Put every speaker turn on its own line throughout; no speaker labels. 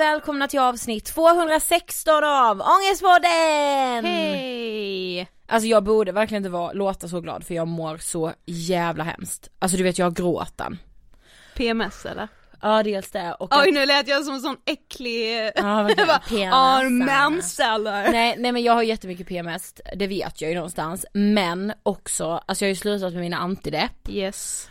och välkomna till avsnitt 216 av Ångestpodden!
Hej!
Alltså jag borde verkligen inte vara, låta så glad för jag mår så jävla hemskt. Alltså du vet jag har gråten.
PMS eller?
Ja dels det och
Oj
att-
nu lät jag som en sån äcklig...
Ja, PMS.
"Ah, mens eller?
Nej, nej men jag har jättemycket PMS, det vet jag ju någonstans. Men också, alltså jag har ju slutat med mina antidepp.
Yes.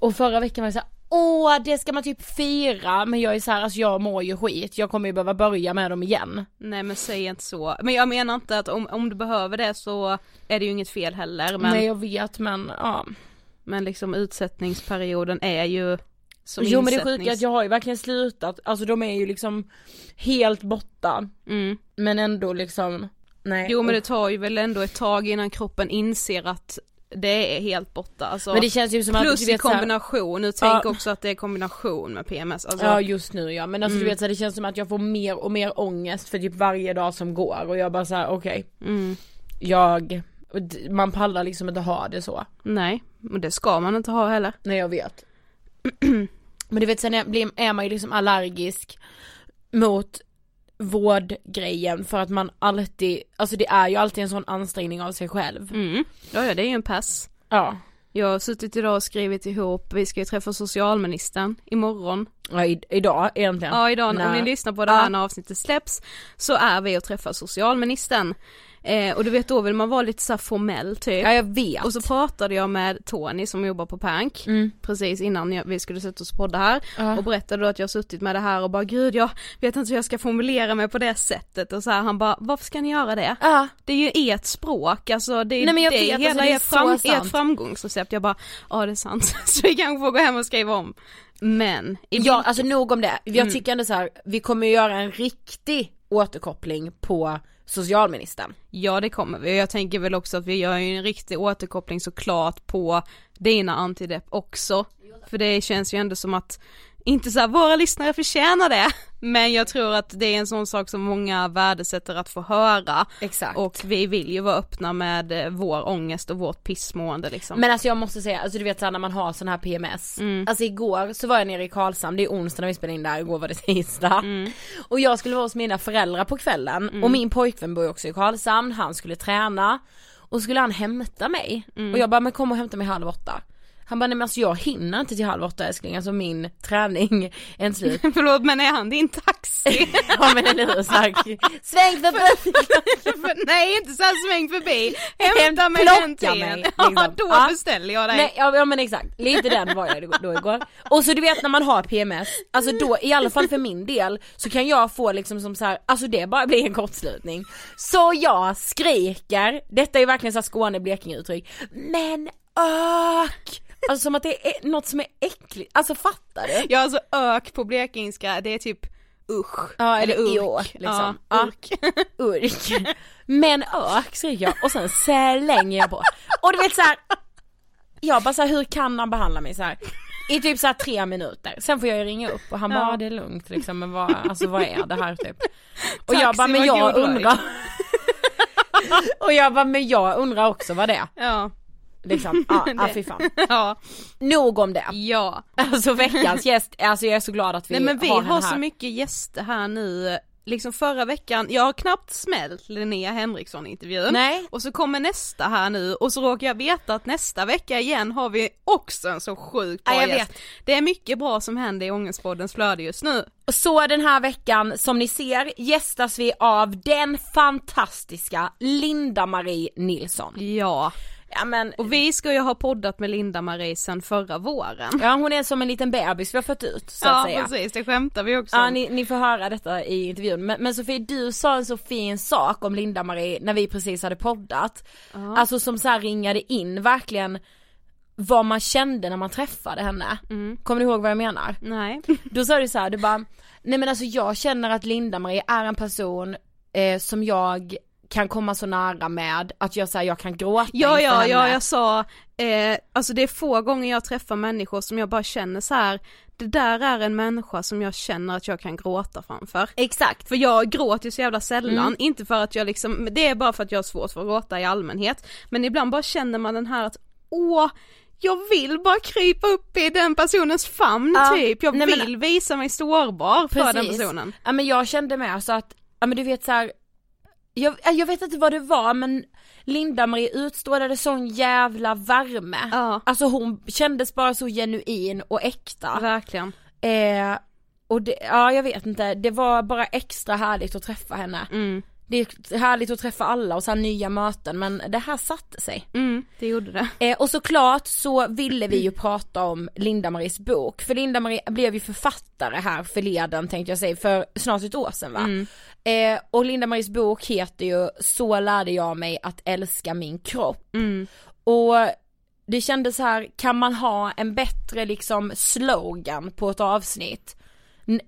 Och förra veckan var jag såhär, åh det ska man typ fira. Men jag är såhär, alltså jag mår ju skit. Jag kommer ju behöva börja med dem igen.
Nej men säg inte så. Men jag menar inte att om, om du behöver det så är det ju inget fel heller men,
Nej jag vet men ja.
men liksom utsättningsperioden är ju som
jo men det är
insättnings-
sjukt att jag har ju verkligen slutat, alltså de är ju liksom helt borta.
mm.
Men ändå liksom, nej.
Jo men det tar ju väl ändå ett tag innan kroppen inser att det är helt borta alltså.
Men det känns ju som att
Plus
du
i
vet,
kombination, nu tänk
Ja.
också att det är kombination med PMS. Alltså,
Ja just nu ja, men alltså
Mm.
du vet så här, det känns som att jag får mer och mer ångest för typ varje dag som går och jag bara såhär okej,
mm.
jag, man pallar liksom inte ha det så.
Nej, men det ska man inte ha heller.
Nej jag vet. men du vet sen är man ju liksom allergisk mot vårdgrejen för att man alltid, alltså det är ju alltid en sån ansträngning av sig själv.
Mm. Ja, ja det är ju en pass.
Ja.
Jag har suttit idag och skrivit ihop, vi ska ju träffa socialministern imorgon.
ja i, idag egentligen.
Ja idag, om
Nej.
ni lyssnar på det här när avsnittet släpps, så är vi och träffar socialministern. Eh, och du vet då vill man vara lite så här formell typ.
Ja jag vet.
Och så pratade jag med Tony som jobbar på Pank
Mm.
precis innan jag, vi skulle sätta oss och podda här
Ja.
och berättade då att jag har suttit med det här och bara gud jag vet inte hur jag ska formulera mig på det sättet och så här, han bara varför ska ni göra det?
Ja.
Det är ju ert språk, alltså det är,
Nej, men jag
det är
vet,
hela
alltså, det är
ert, fram, ert framgångsrecept. Jag bara, ja det är sant. så vi kanske får gå hem och skriva om. Men,
Ja alltså nog om det. Jag
Mm.
tycker ändå så här, vi kommer göra en riktig återkoppling på socialministern.
ja det kommer vi. Jag tänker väl också att vi gör ju en riktig återkoppling såklart på dina antidepp också. För det känns ju ändå som att, inte så här, våra lyssnare förtjänar det, men jag tror att det är en sån sak som många värdesätter att få höra.
Exakt.
Och vi vill ju vara öppna med eh, vår ångest och vårt pissmående liksom.
Men alltså jag måste säga, alltså du vet såhär när man har sån här PMS.
Mm.
Alltså igår så var jag nere i Karlshamn, det är onsdag när vi spelade in där, igår var det tisdag.
Mm.
Och jag skulle vara hos mina föräldrar på kvällen och min pojkvän bor ju också i Karlshamn, han skulle träna. Och skulle han hämta mig.
Mm.
Och jag bara, men kom och hämta mig halv åtta. Han bara, nej men alltså jag hinner inte till halv åtta älskling, alltså min träning är inte slut.
Förlåt men är han din taxi?
ja men eller hur, såhär, sväng förbi.
För- Nej inte såhär sväng förbi, hämta mig den tiden.
mig,
Ja
liksom.
då
Ja.
beställer jag dig.
Nej ja, ja men exakt, lite den var jag då igår. Och så du vet när man har PMS, alltså då i alla fall för min del så kan jag få liksom som så här, alltså det bara blir en kortslutning. Så jag skriker, detta är verkligen så här Skåne Blekinge uttryck, men ök! Alltså som att det är något som är äckligt, alltså fattar du?
Ja alltså ök på blekingska det är typ usch.
Ja eller
urk.
liksom.
Ja, urk.
urk. Men ök skriker jag och sen slänger jag på. Och du vet så här. jag bara så här, hur kan han behandla mig så här? I typ så här tre minuter, sen får jag ju ringa upp och han bara,
Ja.
"Ja, det är lugnt liksom men vad, alltså vad är det här typ? Och
Taxi,
jag bara, men jag
god dröj."
undrar Och jag bara, men jag undrar också vad det är,
Ja.
Liksom, ja, ja fy fan.
Ja.
Nog om det.
Ja.
Alltså veckans gäst, alltså jag är så glad att vi,
Nej men vi
har
har, så mycket gäster här nu, liksom förra veckan, jag har knappt smält Linnea Henriksson intervjun.
Nej.
Och så kommer nästa här nu och så råkar jag veta att nästa vecka igen har vi också en så sjukt bra
Ja, jag
gäst.
vet.
Det är mycket bra som händer i Ångestpoddens flöde just nu.
Så den här veckan, som ni ser, gästas vi av den fantastiska Linda-Marie Nilsson.
Ja.
Ja men,
Och vi ska ju ha poddat med Linda-Marie sen förra våren.
ja hon är som en liten bebis vi har fått ut så
Ja
att säga.
precis, det skämtar vi också
Ja ni, ni får höra detta i intervjun. Men, men Sofie du sa en så fin sak om Linda-Marie när vi precis hade poddat. Alltså som så här ringade in verkligen vad man kände när man träffade henne.
Mm.
Kommer du ihåg vad jag menar?
Nej.
Då sa du så här, du bara, nej men alltså jag känner att Linda-Marie är en person eh, som jag kan komma så nära med att jag säger jag kan gråta
Ja, ja,
henne.
ja, jag sa, eh, alltså det är få gånger jag träffar människor som jag bara känner så här. det där är en människa som jag känner att jag kan gråta framför.
Exakt.
För jag gråter ju så jävla sällan,
Mm.
inte för att jag liksom, det är bara för att jag har svårt för att gråta i allmänhet. Men ibland bara känner man den här att, åh, jag vill bara krypa upp i den personens famn
Ja,
typ, jag
nej, men-
vill visa mig sårbar för den personen.
Ja men jag kände med så att, ja men du vet så här, jag, jag vet inte vad det var men Linda-Marie utstrålade sån jävla värme.
Ja,
Alltså hon kändes bara så genuin och äkta.
verkligen.
Eh, och det, ja jag vet inte, det var bara extra härligt att träffa henne.
Mm.
Det är härligt att träffa alla och så nya möten men det här satte sig.
Mm, det gjorde det.
Eh, och såklart så ville vi ju prata om Linda-Maries bok, för Linda-Marie blev ju författare här förleden tänkte jag säga, för snart ett år sedan va?
Mm.
Eh, och Linda-Maries bok heter ju Så lärde jag mig att älska min kropp.
Mm.
Och det kändes så här, kan man ha en bättre liksom slogan på ett avsnitt?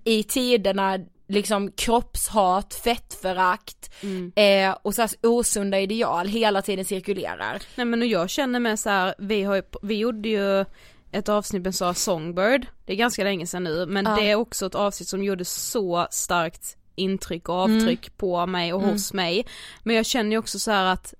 I tider när liksom kroppshat, fettförakt
Mm.
eh, och så här osunda ideal hela tiden cirkulerar.
Nej men och jag känner mig så här, vi har ju, vi gjorde ju ett avsnitt med Sara Songbird, det är ganska länge sedan nu, men
Ja.
det är också ett avsnitt som gjorde så starkt intryck och avtryck på mig och
Mm.
hos mig. Men jag känner ju också så här att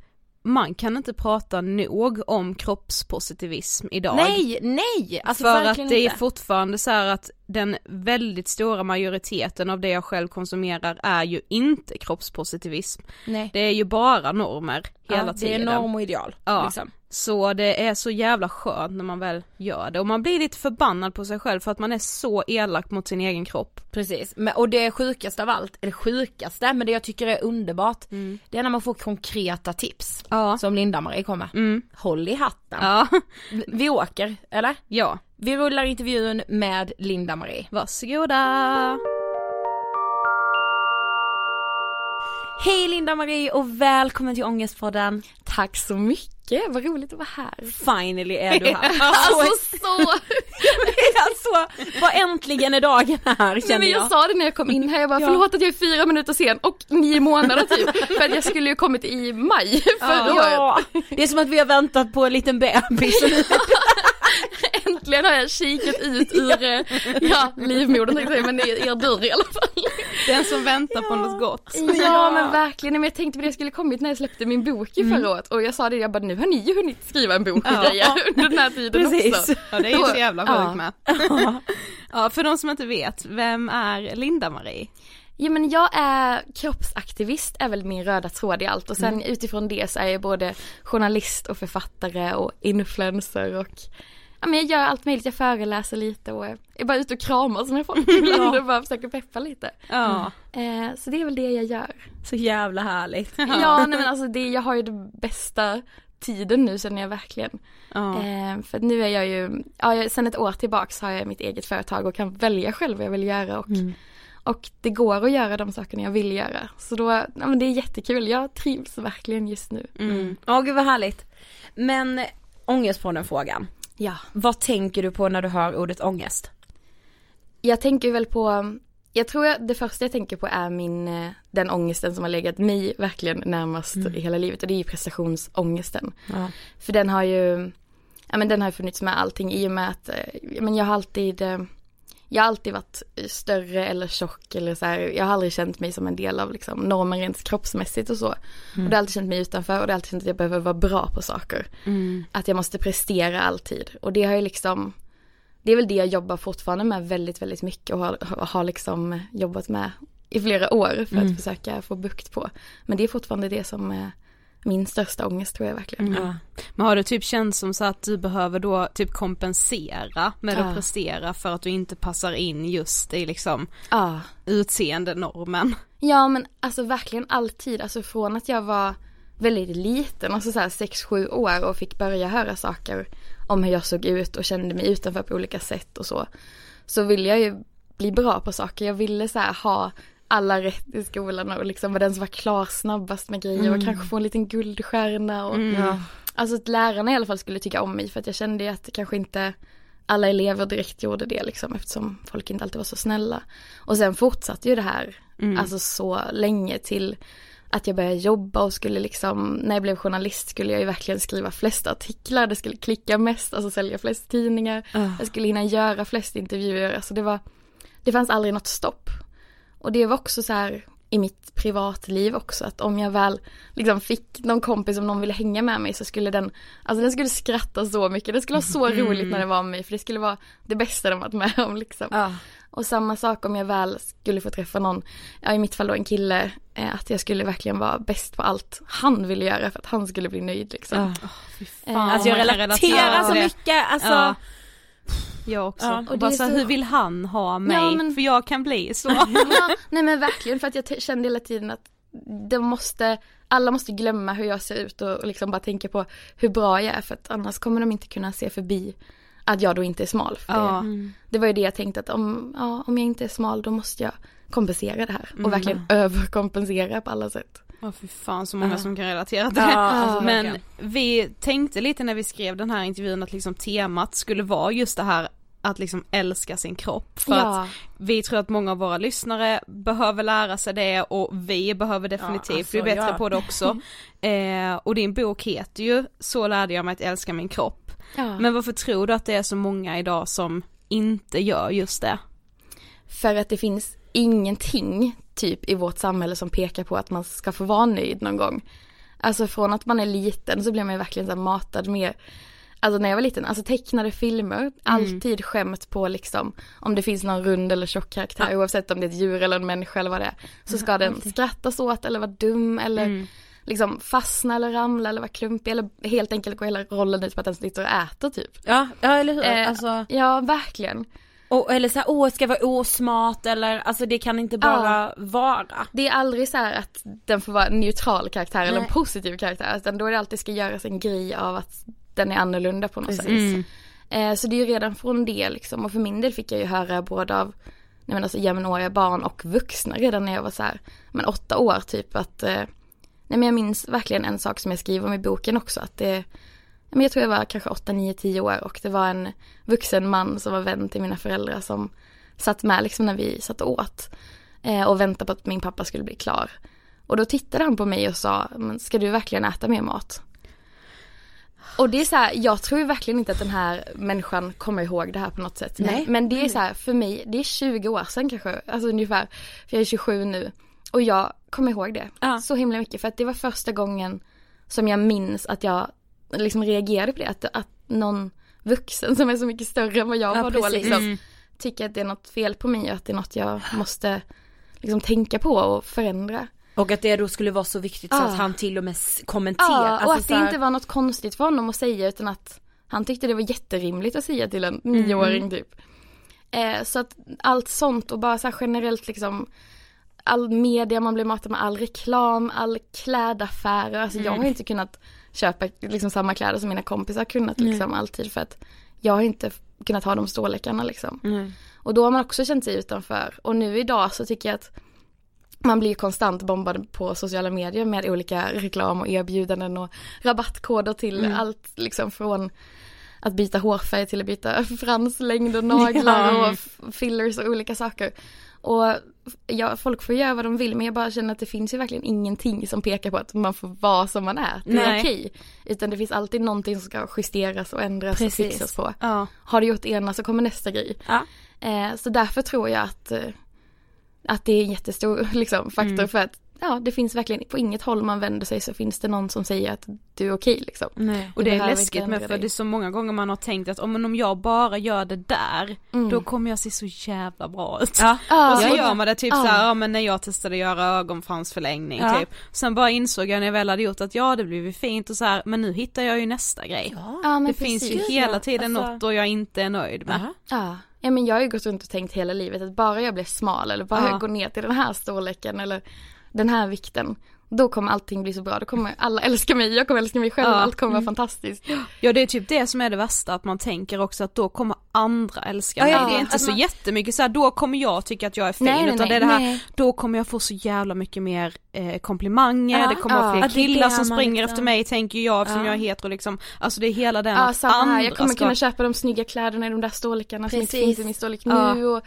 man kan inte prata nog om kroppspositivism idag.
Nej, nej! Alltså
för att det är fortfarande så här att den väldigt stora majoriteten av det jag själv konsumerar är ju inte kroppspositivism.
Nej.
Det är ju bara normer hela
ja,
tiden.
Det är norm och ideal.
Ja.
Liksom.
Så det är så jävla skönt när man väl gör det och man blir lite förbannad på sig själv för att man är så elak mot sin egen kropp.
Precis, men, och det sjukaste av allt, eller sjukaste, men det jag tycker är underbart, det är när man får konkreta tips.
Ja.
Som Linda-Marie kommer.
Mm.
Håll i hatten.
Ja.
Vi- Vi åker, eller?
ja.
Vi rullar intervjun med Linda-Marie.
Varsågoda!
Hej Linda-Marie och välkommen till Ångestpodden.
Tack så mycket, vad roligt att vara här.
Finally är du här.
Alltså så!
alltså, vad äntligen är dagen här
Nej,
känner
men jag
jag.
sa det när jag kom in här, jag bara
Ja.
förlåt att jag är fyra minuter sen och nio månader typ. För att jag skulle ju kommit i maj förra året.
Ja, det är som att vi har väntat på en liten bebis.
Äntligen har jag kikat ut ur, eh, ja, livmodern tänkte jag men er dörr i alla fall.
Den som väntar på något gott.
Ja men verkligen, men jag tänkte på det jag skulle kommit när jag släppte min bok i förra året och jag sa det, jag bara nu har ni ju hunnit skriva en bok och
Ja.
grejer under den här tiden
Precis.
också.
Ja det är ju så jävla sjukt
Ja.
med. Ja för de som inte vet, vem är Linda-Marie?
Ja men jag är kroppsaktivist är väl min röda tråd i allt och sen utifrån det så är jag både journalist och författare och influencer och ja men jag gör allt möjligt, jag föreläser lite och är bara ute och kramas med folk ibland och bara försöker peppa lite.
Ja,
Eh, så det är väl det jag gör.
Så jävla härligt.
Ja nej men alltså det, jag har ju den bästa tiden nu känner jag verkligen.
ja.
Eh, för nu är jag ju, ja jag, sen ett år tillbaks har jag mitt eget företag och kan välja själv vad jag vill göra och, och det går att göra de sakerna jag vill göra. Så då, ja men det är jättekul, jag trivs verkligen just nu.
Mm. Åh gud vad härligt. Men ångestpodden-frågan.
Ja.
Vad tänker du på när du hör ordet ångest?
Jag tänker väl på, jag tror jag, det första jag tänker på är min, eh, den ångesten som har legat mig verkligen närmast i hela livet och det är ju prestationsångesten.
Ja.
För den har ju, ja men den har funnits med allting i och med att, eh, men jag har alltid, eh, jag har alltid varit större eller tjock eller så här, jag har aldrig känt mig som en del av liksom normen rent kroppsmässigt och så. Och det har alltid känt mig utanför och det har alltid känt att jag behöver vara bra på saker. Att jag måste prestera alltid. Och det har ju liksom, det är väl det jag jobbar fortfarande med väldigt, väldigt mycket och har, har liksom jobbat med i flera år för att försöka få bukt på. Men det är fortfarande det som min största ångest tror jag verkligen.
Ja.
Men har det typ känts som så att du behöver då typ kompensera med
Ja.
att prestera för att du inte passar in just i liksom
Ja.
utseendenormen?
Ja men alltså verkligen alltid, alltså från att jag var väldigt liten, alltså så här 6-7 år och fick börja höra saker om hur jag såg ut och kände mig utanför på olika sätt och så. Så ville jag ju bli bra på saker. Jag ville så här ha alla rätt i skolan och liksom vara den som var klar snabbast med grejer och kanske få en liten guldstjärna och
Ja.
Alltså att lärarna i alla fall skulle tycka om mig för att jag kände ju att kanske inte alla elever direkt gjorde det liksom eftersom folk inte alltid var så snälla. Och sen fortsatte ju det här alltså så länge till att jag började jobba och skulle liksom, när jag blev journalist skulle jag ju verkligen skriva flest artiklar, det skulle klicka mest, alltså sälja flest tidningar, jag skulle hinna göra flest intervjuer, alltså det var, det fanns aldrig något stopp. Och det var också så här i mitt privatliv också att om jag väl liksom fick någon kompis om någon ville hänga med mig så skulle den, alltså den skulle skratta så mycket, det skulle vara så roligt när det var med mig för det skulle vara det bästa de varit med om liksom.
Ja.
Och samma sak om jag väl skulle få träffa någon, ja i mitt fall då en kille, eh, att jag skulle verkligen vara bäst på allt han ville göra för att han skulle bli nöjd liksom.
Fan,
Alltså jag
man kan
relaterar så mycket, alltså.
Ja. Jag också.
Ja,
och
och
bara så
så-
hur vill han ha mig?
Ja, men-
För jag kan bli så.
ja, nej men verkligen för att jag kände hela tiden att de måste, alla måste glömma hur jag ser ut och, och liksom bara tänka på hur bra jag är för att annars kommer de inte kunna se förbi att jag då inte är smal. För
Ja.
det, det var ju det jag tänkte att om, ja, om jag inte är smal då måste jag kompensera det här och
Mm.
verkligen överkompensera på alla sätt.
Åh fy fan så många som kan relatera till det.
alltså
Men
verkligen.
vi tänkte lite när vi skrev den här intervjun att liksom temat skulle vara just det här att liksom älska sin kropp. För
Ja.
att vi tror att många av våra lyssnare behöver lära sig det och vi behöver definitivt
Ja, alltså,
bli bättre
ja.
på det också. eh, och din bok heter ju Så lärde jag mig att älska min kropp. Men varför tror du att det är så många idag som inte gör just det?
För att det finns ingenting typ i vårt samhälle som pekar på att man ska få vara nöjd någon gång. Alltså från att man är liten så blir man ju verkligen så matad med Alltså när jag var liten, alltså tecknade filmer, alltid skämt på liksom om det finns någon rund eller tjock karaktär oavsett om det är ett djur eller en människa eller vad det är. Så ska den skrattas åt eller vara dum eller liksom fastna eller ramla eller vara klumpig eller helt enkelt gå hela rollen ut på att den sitter och äter typ.
Ja, ja eller hur.
Eh,
alltså,
Ja, verkligen.
Och, eller så här, åh, ska vara osmart eller, alltså det kan inte bara vara.
Det är aldrig så här att den får vara en neutral karaktär eller en
Nej.
positiv karaktär utan då är det alltid ska göras en grej av att den är annorlunda på något sätt.
Precis.
Eh, så det är ju redan från det liksom och för min del fick jag ju höra både av nej men alltså jämnåriga barn och vuxna redan när jag var så här, men åtta år typ att eh, Nej men jag minns verkligen en sak som jag skriver om i boken också att det ja, men Jag tror jag var kanske 8, 9, 10 år och det var en vuxen man som var vän till mina föräldrar som satt med liksom när vi satt åt eh, och väntade på att min pappa skulle bli klar. Och då tittade han på mig och sa, men ska du verkligen äta mer mat? Och det är så här, jag tror verkligen inte att den här människan kommer ihåg det här på något sätt.
Nej.
Men, men det är så här, för mig, det är 20 år sedan kanske, alltså ungefär, för jag är 27 nu. Och jag kommer ihåg det
Ja.
så himla mycket för att det var första gången som jag minns att jag liksom reagerade på det. Att, att någon vuxen som är så mycket större än vad jag
Ja,
var då
precis.
liksom tycker att det är något fel på mig och att det är något jag måste liksom tänka på och förändra.
Och att det då skulle vara så viktigt så att han till och med kommenterar.
Ja, och
alltså,
att
så
det
här-
inte var något konstigt för honom att säga utan att han tyckte det var jätterimligt att säga till en nioåring typ. Eh, så att allt sånt och bara så här generellt liksom all media man blir matad med, all reklam, all klädaffärer. Alltså jag har inte kunnat köpa liksom samma kläder som mina kompisar har kunnat liksom alltid för att jag har inte kunnat ha de storlekarna liksom.
Mm.
Och då har man också känt sig utanför. Och nu idag så tycker jag att man blir konstant bombad på sociala medier med olika reklam och erbjudanden och rabattkoder till allt liksom från att byta hårfärg till att byta franslängd och naglar
Ja.
och fillers och olika saker. Och ja, folk får göra vad de vill men jag bara känner att det finns ju verkligen ingenting som pekar på att man får vara som man är. Det är
Nej.
okej. Utan det finns alltid någonting som ska justeras och ändras
Precis.
och fixas på.
Ja.
Har du gjort ena så kommer nästa grej.
Ja.
Eh, så därför tror jag att, eh, att det är en jättestor liksom, faktor
Mm.
för att ja, det finns verkligen på inget håll man vänder sig så finns det någon som säger att du är okej liksom.
Nej.
Och
Du
det är läskigt med för
dig.
det är så många gånger man har tänkt att om, jag bara gör det där,
Mm.
då kommer jag se så jävla bra ut.
Ja.
Ja,
och så gör man det typ
ja.
såhär, ja men när jag testade att göra ögonfransförlängning
Ja.
typ. Sen bara insåg jag när jag väl hade gjort att ja det blev ju fint och så här, men nu hittar jag ju nästa grej.
Ja, men
det finns ju hela tiden
Alltså-
något och jag inte är nöjd med.
Ja. ja, men jag har ju gått runt och tänkt hela livet att bara jag blir smal eller bara
Ja.
jag går ner till den här storleken eller den här vikten. då kommer allting bli så bra, då kommer alla älska mig, jag kommer älska mig själv,
Ja.
allt kommer vara
Mm.
fantastiskt.
Ja det är typ det som är det värsta, att man tänker också att då kommer andra älska mig.
ja,
det är inte så
man-
jättemycket så här, då kommer jag tycka att jag är fin,
Nej, nej,
utan det är det här,
nej.
då kommer jag få så jävla mycket mer eh, komplimanger, det kommer vara fler killar som springer
liksom-
efter mig tänker jag eftersom
Ja.
jag är hetero liksom, alltså det är hela den
Ja, samma här,
andra
jag kommer
ska...
kunna köpa de snygga kläderna i de där storlekarna som inte
Precis.
finns i min storlek nu och.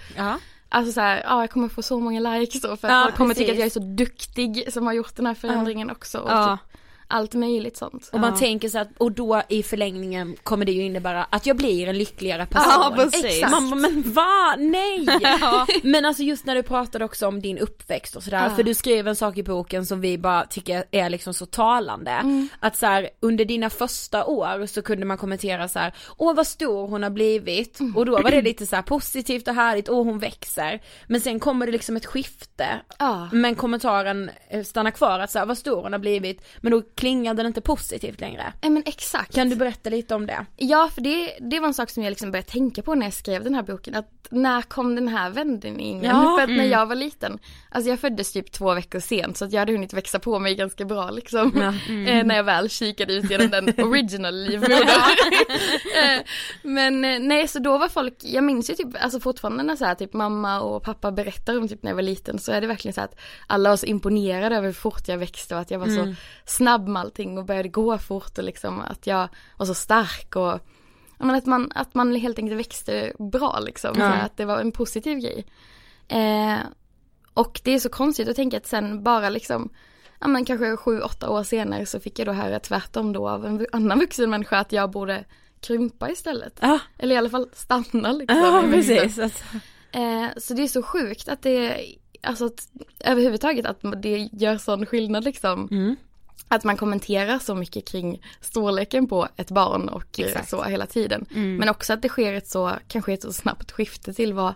Alltså så här, ja jag kommer få så många likes då för att
Ja,
folk kommer tycka att
precis.
jag är så duktig som har gjort den här förändringen också och
Ja.
typ allt möjligt sånt.
Och man
Ja.
tänker så att, och då i förlängningen kommer det ju innebära att jag blir en lyckligare person.
Ja, precis.
Exakt.
Man bara, men va? Nej!
Ja.
Men alltså just när du pratade också om din uppväxt och sådär,
Ja.
för du skrev en sak i boken som vi bara tycker är liksom så talande.
Mm.
Att så här, under dina första år så kunde man kommentera så här: åh vad stor hon har blivit,
Mm.
och då var det lite så här positivt och härligt, åh hon växer. Men sen kommer det liksom ett skifte,
Ja.
men kommentaren eh, stannar kvar att så här, vad stor hon har blivit, men då klingar den inte positivt längre.
Nej men exakt.
Kan du berätta lite om det?
Ja för det, det var en sak som jag liksom började tänka på när jag skrev den här boken. Att när kom den här vändningen?
Ja,
för att när jag var liten, alltså jag föddes typ två veckor sent så att jag hade hunnit växa på mig ganska bra liksom. Eh, när jag väl kikade ut genom den original livmodern. Eh, Men eh, nej så då var folk, jag minns ju typ, alltså fortfarande när så här, typ mamma och pappa berättar om typ när jag var liten så är det verkligen så här att alla var så imponerade över hur fort jag växte och att jag var så snabb med allting och började gå fort och liksom att jag var så stark och ja, men att, man, att man helt enkelt växte bra liksom. Så att det var en positiv grej. Eh, och det är så konstigt att tänka att sen bara liksom, ja men kanske sju, åtta år senare så fick jag då höra tvärtom då av en annan vuxen människa att jag borde krympa istället.
Ja,
Eller i alla fall stanna liksom.
ja precis. Alltså.
Eh, så det är så sjukt att det, alltså att överhuvudtaget att det gör sån skillnad liksom.
Mm.
Att man kommenterar så mycket kring storleken på ett barn och eh,
Exakt.
så hela tiden.
Mm.
Men också att det sker ett så, kanske ett så snabbt skifte till vad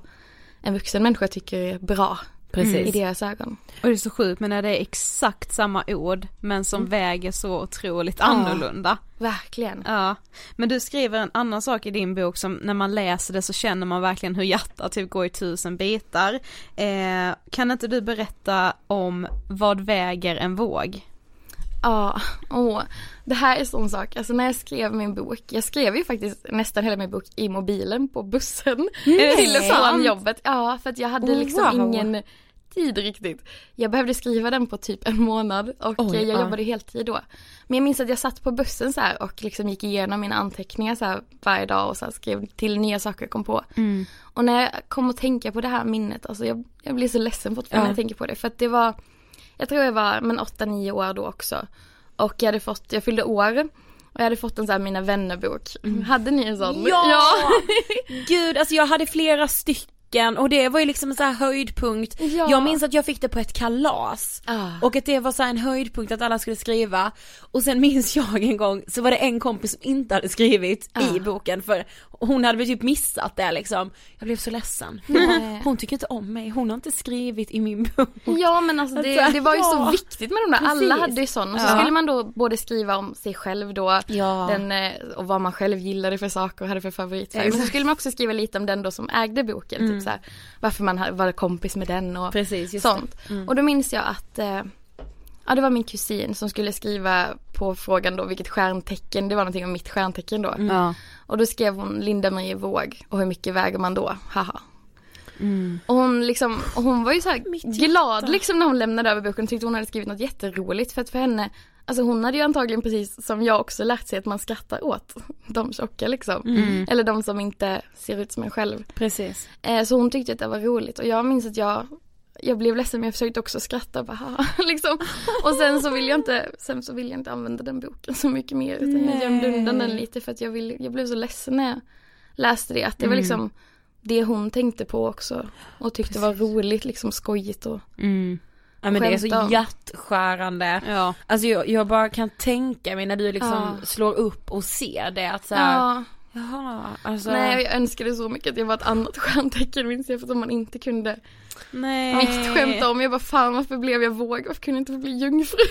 en vuxen människa tycker är bra
Precis.
i deras ögon.
Och det är så sjukt men när det är exakt samma ord men som väger så otroligt annorlunda.
Verkligen.
Ja, men du skriver en annan sak i din bok som när man läser det så känner man verkligen hur hjärtat typ går i tusen bitar. Eh, kan inte du berätta om vad väger en våg?
Ja, åh. Det här är sån sak, alltså när jag skrev min bok, jag skrev ju faktiskt nästan hela min bok i mobilen på bussen till och från jobbet. Ja, för att jag hade liksom
wow.
ingen tid riktigt. Jag behövde skriva den på typ en månad och
Oj,
jag
ja.
jobbade heltid då. Men jag minns att jag satt på bussen så här och liksom gick igenom mina anteckningar så här varje dag och så skrev till nya saker jag kom på. Och när jag kom att tänka på det här minnet, alltså jag, jag blir så ledsen fortfarande
Ja.
när jag tänker på det. För att det var, jag tror jag var men 8-9 år då också. Och jag hade fått, jag fyllde år och jag hade fått en sån här Mina vännerbok. Hade ni en sån?
Ja! Gud, alltså jag hade flera stycken och det var ju liksom en sån här höjdpunkt.
Ja.
Jag minns att jag fick det på ett kalas.
Ah.
Och att det var så en höjdpunkt att alla skulle skriva. Och sen minns jag en gång så var det en kompis som inte hade skrivit i boken för hon hade väl typ missat det liksom. Jag blev så ledsen. Bara, hon tycker inte om mig, hon har inte skrivit i min bok.
Ja men alltså det, det var ju så
Ja.
viktigt med de där, alla
Precis.
hade ju sån. Och så
Ja.
skulle man då både skriva om sig själv då,
Ja.
den, eh, och vad man själv gillade för saker och hade för favoritfärg. Men så skulle man också skriva lite om den då som ägde boken, typ så här, varför man var kompis med den och
Precis,
sånt. Och då minns jag att eh, Ja det var min kusin som skulle skriva på frågan då vilket stjärntecken, det var någonting om mitt stjärntecken då.
Ja.
Och då skrev hon Linda Marie Våg och hur mycket väger man då, haha. Och hon liksom, och hon var ju så här glad liksom när hon lämnade över boken och tyckte hon hade skrivit något jätteroligt för att för henne, alltså hon hade ju antagligen precis som jag också lärt sig att man skrattar åt de tjocka liksom. Eller de som inte ser ut som en själv.
Precis.
Eh, så hon tyckte att det var roligt och jag minns att jag jag blev ledsen men jag försökte också skratta och bara liksom. Och sen så vill jag inte, sen så vill jag inte använda den boken så mycket mer utan jag gömde undan den lite för att jag vill, jag blev så ledsen när jag läste det. Att det var liksom det hon tänkte på också och tyckte var roligt, liksom skojigt och
Mm.
Ja men det är så hjärtskärande.
Ja.
Alltså jag, jag bara kan tänka mig när du liksom
Ja.
slår upp och ser det att så här,
ja.
jaha, alltså.
Nej jag önskade så mycket att jag var ett annat stjärntecken minns jag för att man inte kunde
Nej.
vikt skämta om. Jag bara fan varför blev jag våg? Varför kunde jag inte få bli jungfru?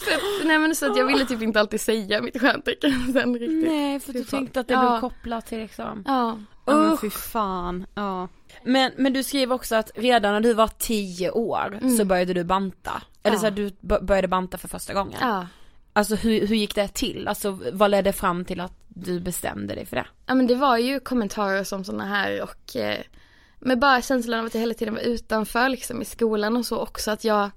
för att, nej men så att jag ville typ inte alltid säga mitt stjärntecken sen riktigt.
Nej för du
fan.
tänkte att det
Ja.
blev kopplat till liksom.
Ja.
Ja men fy fan, ja.
Men, men du skriver också att redan när du var 10 år så började du banta. Eller
Ja.
så här, du började banta för första gången.
Ja.
Alltså hur, hur gick det till? Alltså vad ledde fram till att du bestämde dig för det?
Ja men det var ju kommentarer som sådana här och eh, med bara känslan av att jag hela tiden var utanför liksom i skolan och så också att jag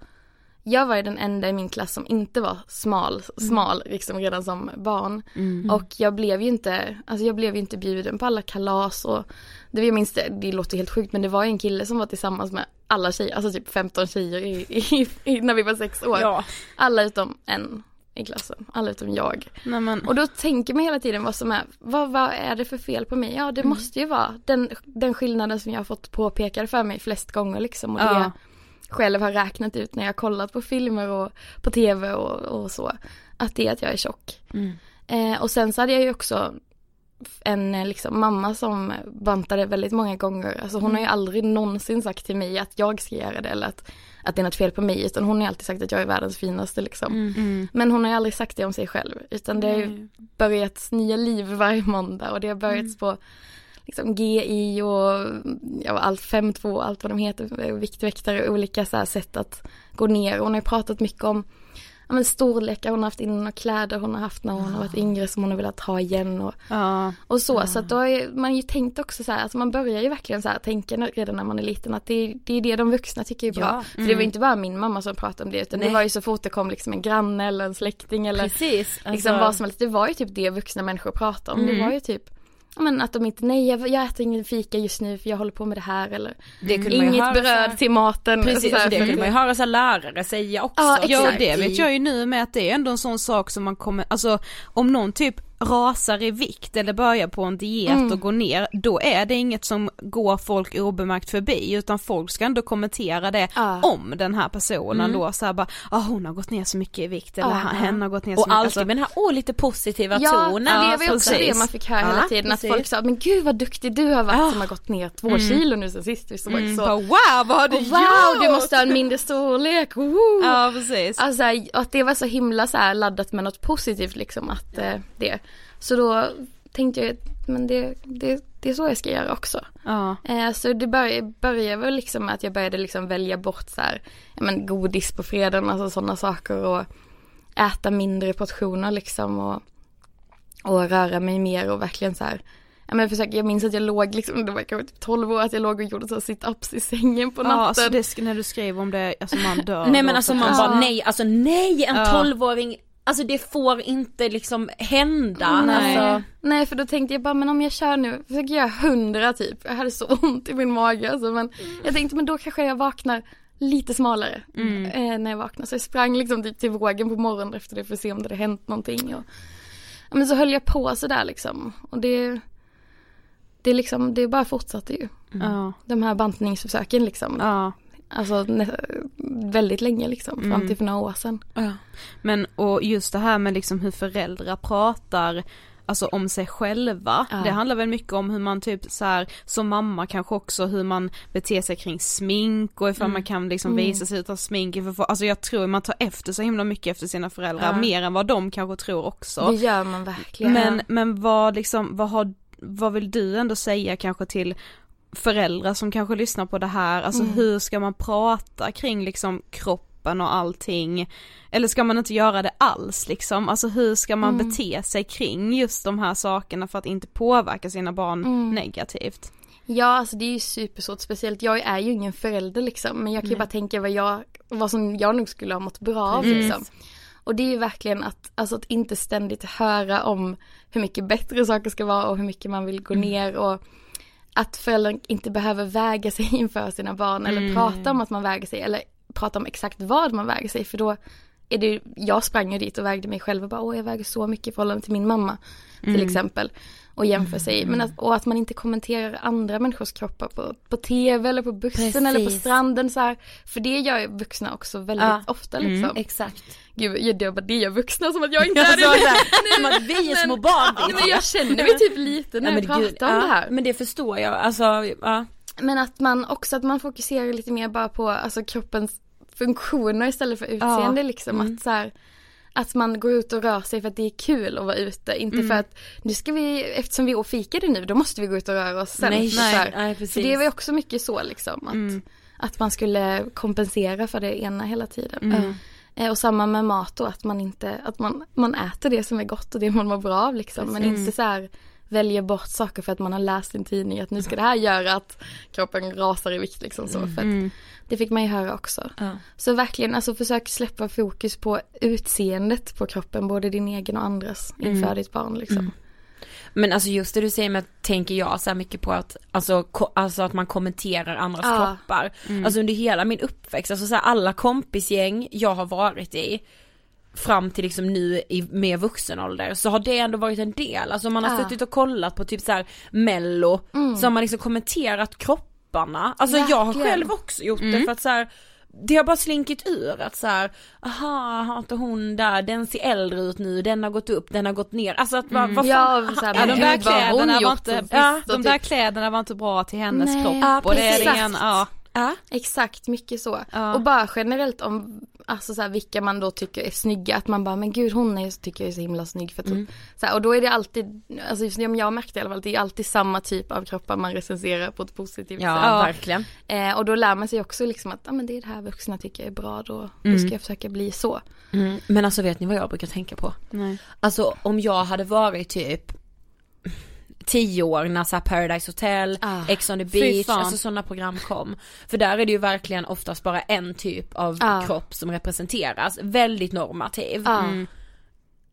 jag var ju den enda i min klass som inte var smal, smal liksom redan som barn. Och jag blev ju inte, alltså jag blev ju inte bjuden på alla kalas och det jag minns det, det låter helt sjukt men det var ju en kille som var tillsammans med alla tjejer, alltså typ 15 tjejer i, i, i, när vi var sex år.
Ja.
Alla utom en i klassen, alla utom jag.
Nej men,
Och då tänker man hela tiden vad som är, vad, vad är det för fel på mig? Ja det måste ju vara den, den skillnaden som jag har fått påpekad för mig flest gånger liksom. Och det
Ja.
jag själv har räknat ut när jag har kollat på filmer och på tv och, och så. Att det är att jag är tjock. Eh, och sen så hade jag ju också en liksom, mamma som bantade väldigt många gånger. Alltså hon har ju aldrig någonsin sagt till mig att jag ska göra det eller att, att det är något fel på mig. Utan hon har alltid sagt att jag är världens finaste liksom.
mm.
Men hon har ju aldrig sagt det om sig själv. Utan det har ju börjat nya liv varje måndag och det har börjat på liksom GI och ja, allt 5-2, allt vad de heter, viktväktare, olika så här sätt att gå ner. Hon har ju pratat mycket om ja, men storlekar hon har haft innan och kläder hon har haft när hon har varit yngre som hon har velat ha igen och,
ja.
och så. Så att då har man ju tänkt också så här, alltså man börjar ju verkligen så här tänka redan när man är liten att det, är- det är det de vuxna tycker är bra.
Ja.
För det var inte bara min mamma som pratade om det utan
Nej.
det var ju så fort det kom liksom en granne eller en släkting eller
Precis.
liksom vad som helst. Det var ju typ det vuxna människor pratade om. Det
Mm.
var ju typ ja, men att de inte, nej jag, jag äter ingen fika just nu för jag håller på med det här eller
det kunde ju
inget
så
bröd till maten.
Precis,
Så
det kunde man ju höra så lärare säga också.
Ja,
Ja
Exakt.
det vet jag ju nu med att det är ändå en sån sak som man kommer, alltså om någon typ rasar i vikt eller börjar på en diet
Mm.
och går ner, då är det inget som går folk obemärkt förbi utan folk ska ändå kommentera det
Ja.
om den här personen då så här bara, ah hon har gått ner så mycket i vikt eller
Ja.
hen har gått ner så
Och
mycket.
alltid
Alltså,
med den här, åh lite positiva
Ja,
tonen.
det var ju också
precis.
det man fick höra
Ja,
hela tiden. Att
precis.
folk sa, men gud vad duktig du har varit
Ja.
som har gått ner två kilo nu sen sist vi såg.
mm,
så.
wow vad har du
Och wow,
gjort?
du måste ha en mindre storlek. Woho!
Ja precis.
Alltså att det var så himla så laddat med något positivt liksom att eh, det. Så då tänkte jag men det, det, det är så jag ska göra också.
Ja.
Eh, så det började, började väl liksom med att jag började liksom välja bort så här, ja, men godis på fredagen, alltså sådana saker och äta mindre portioner liksom och, och röra mig mer och verkligen så här Ja, men jag, försöker, jag minns att jag låg, liksom, det var kanske typ 12 år, att jag låg och gjorde så sit-ups i sängen på natten.
Ja, alltså det, när du skrev om det, alltså man dör.
nej men alltså man bara nej, alltså nej en 12-åring alltså det får inte liksom hända.
Nej.
Alltså,
Nej för då tänkte jag bara men om jag kör nu, försöker göra hundra typ. Jag hade så ont i min mage alltså, men jag tänkte men då kanske jag vaknar lite smalare eh, när jag vaknar. Så jag sprang liksom typ till vågen på morgonen efter det för att se om det hade hänt någonting. Och, ja, men så höll jag på sådär liksom. Och det, det liksom, det bara fortsatte ju.
Ja,
De här bantningsförsöken liksom.
ja.
Alltså väldigt länge liksom, fram till för några år sedan.
ja.
Men och just det här med liksom hur föräldrar pratar Alltså om sig själva,
Ja.
det handlar väl mycket om hur man typ så här som mamma kanske också hur man beter sig kring smink och ifall man kan liksom visa sig utan smink. Alltså jag tror man tar efter så himla mycket efter sina föräldrar,
Ja.
mer än vad de kanske tror också.
Det gör man verkligen.
Men, men vad liksom, vad har, vad vill du ändå säga kanske till föräldrar som kanske lyssnar på det här, alltså hur ska man prata kring liksom kroppen och allting? Eller ska man inte göra det alls liksom? Alltså hur ska man bete sig kring just de här sakerna för att inte påverka sina barn negativt?
Ja, alltså det är ju supersvårt, speciellt jag är ju ingen förälder liksom, men jag kan ju bara tänka vad jag, vad som jag nog skulle ha mått bra av liksom. Och det är ju verkligen att, alltså att inte ständigt höra om hur mycket bättre saker ska vara och hur mycket man vill gå ner och att föräldrar inte behöver väga sig inför sina barn eller prata om att man väger sig eller prata om exakt vad man väger sig för då är det jag sprang ju dit och vägde mig själv och bara åh jag väger så mycket i förhållande till min mamma till exempel och jämför sig men att, och att man inte kommenterar andra människors kroppar på, på tv eller på bussen eller på
Precis.
stranden så här för det gör ju vuxna också väldigt
Ja.
ofta liksom
Exakt.
Gud jag jag bara det gör vuxna som att jag inte
Ja,
är det
där, som att vi är små barn.
Ja, men jag känner mig typ lite när
Ja,
jag
men
pratar
gud,
om
ja,
det här
Men det förstår jag, alltså ja.
Men att man också att man fokuserar lite mer bara på alltså kroppens funktioner istället för utseende liksom. Att så här, att man går ut och rör sig för att det är kul att vara ute. Inte
Mm.
för att nu ska vi, eftersom vi fikade nu, då måste vi gå ut och röra oss sen.
Nej,
Så här,
nej, precis.
För det var ju också mycket så liksom. Att,
Mm.
att man skulle kompensera för det ena hela tiden.
Mm.
Eh, Och samma med mat då, att man inte, att man, man äter det som är gott och det man mår bra av liksom. Men inte så här väljer bort saker för att man har läst i en tidning att nu ska det här göra att kroppen rasar i vikt liksom så. För att det fick man ju höra också.
Ja.
Så verkligen, alltså försök släppa fokus på utseendet på kroppen, både din egen och andras inför ditt barn liksom.
Men alltså just det du säger med, tänker jag så här mycket på att, alltså, alltså att man kommenterar andras
Ja.
kroppar. Alltså under hela min uppväxt, alltså så här, alla kompisgäng jag har varit i, fram till liksom nu i mer vuxen ålder så har det ändå varit en del, alltså man har
Ja.
suttit och kollat på typ så här mello, så har man liksom kommenterat kropparna, alltså jag har
Verkligen.
själv också gjort det för att så här, det har bara slinkit ur att så här, aha, har inte hon där, den ser äldre ut nu, den har gått upp, den har gått ner, alltså att vad, vad fan,
Ja, så här,
Ja,
men
de där kläderna var
gjort
inte, ja, de där
typ-
kläderna var inte bra till hennes
Nej.
kropp
Ja,
och det är
precis.
ingen, ja.
ja.
Exakt, mycket så.
Ja.
Och bara generellt om, alltså så här, vilka man då tycker är snygga, att man bara, men gud hon är, tycker jag är så himla snygg för att hon, så här, och då är det alltid, alltså just som jag har märkt i alla fall, det är alltid samma typ av kroppar man recenserar på ett positivt
Ja,
sätt.
verkligen.
Eh, och då lär man sig också liksom att, ja men det är det här vuxna tycker är bra, då, då ska jag försöka bli så.
Mm. Men alltså vet ni vad jag brukar tänka på?
Nej.
Alltså om jag hade varit typ tio år när så Paradise Hotel,
Ah,
Ex on the beach, alltså sådana program kom. För där är det ju verkligen oftast bara en typ av
Ah.
kropp som representeras, väldigt normativ.
Ja.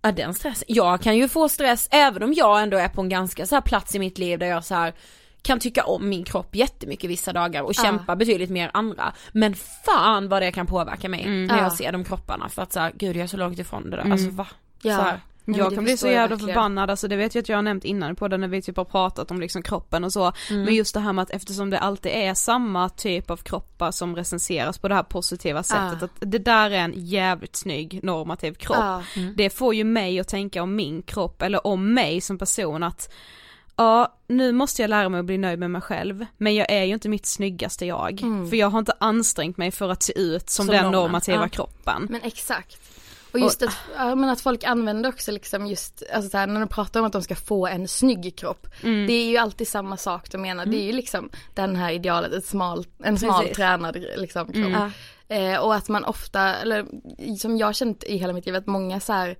Ja den stressen, jag kan ju få stress även om jag ändå är på en ganska så plats i mitt liv där jag så här kan tycka om min kropp jättemycket vissa dagar och
Ja.
kämpa betydligt mer andra. Men fan vad det kan påverka mig när
Ja.
jag ser de kropparna för att så här, gud jag är så långt ifrån det där, alltså va?
Ja. Nej,
jag kan bli så jävla
verkligen.
förbannad, alltså det vet jag att jag har nämnt innan på den när vi typ har pratat om liksom kroppen och så.
Mm.
Men just det här med att eftersom det alltid är samma typ av kroppar som recenseras på det här positiva sättet,
Ah.
att det där är en jävligt snygg normativ kropp.
Ja.
Det får ju mig att tänka om min kropp eller om mig som person att Ja, nu måste jag lära mig att bli nöjd med mig själv, men jag är ju inte mitt snyggaste jag.
Mm.
För jag har inte ansträngt mig för att se ut som,
Som
den
normen,
normativa
ja.
kroppen.
Men exakt. Och just att, ja, men att folk använder också liksom just, alltså så här, när de pratar om att de ska få en snygg kropp.
Mm.
Det är ju alltid samma sak de menar. Det är ju liksom den här idealet, ett smal, en smal
Precis.
tränad liksom, kropp.
Ja.
Eh, och att man ofta, eller som jag känt i hela mitt liv, att många så här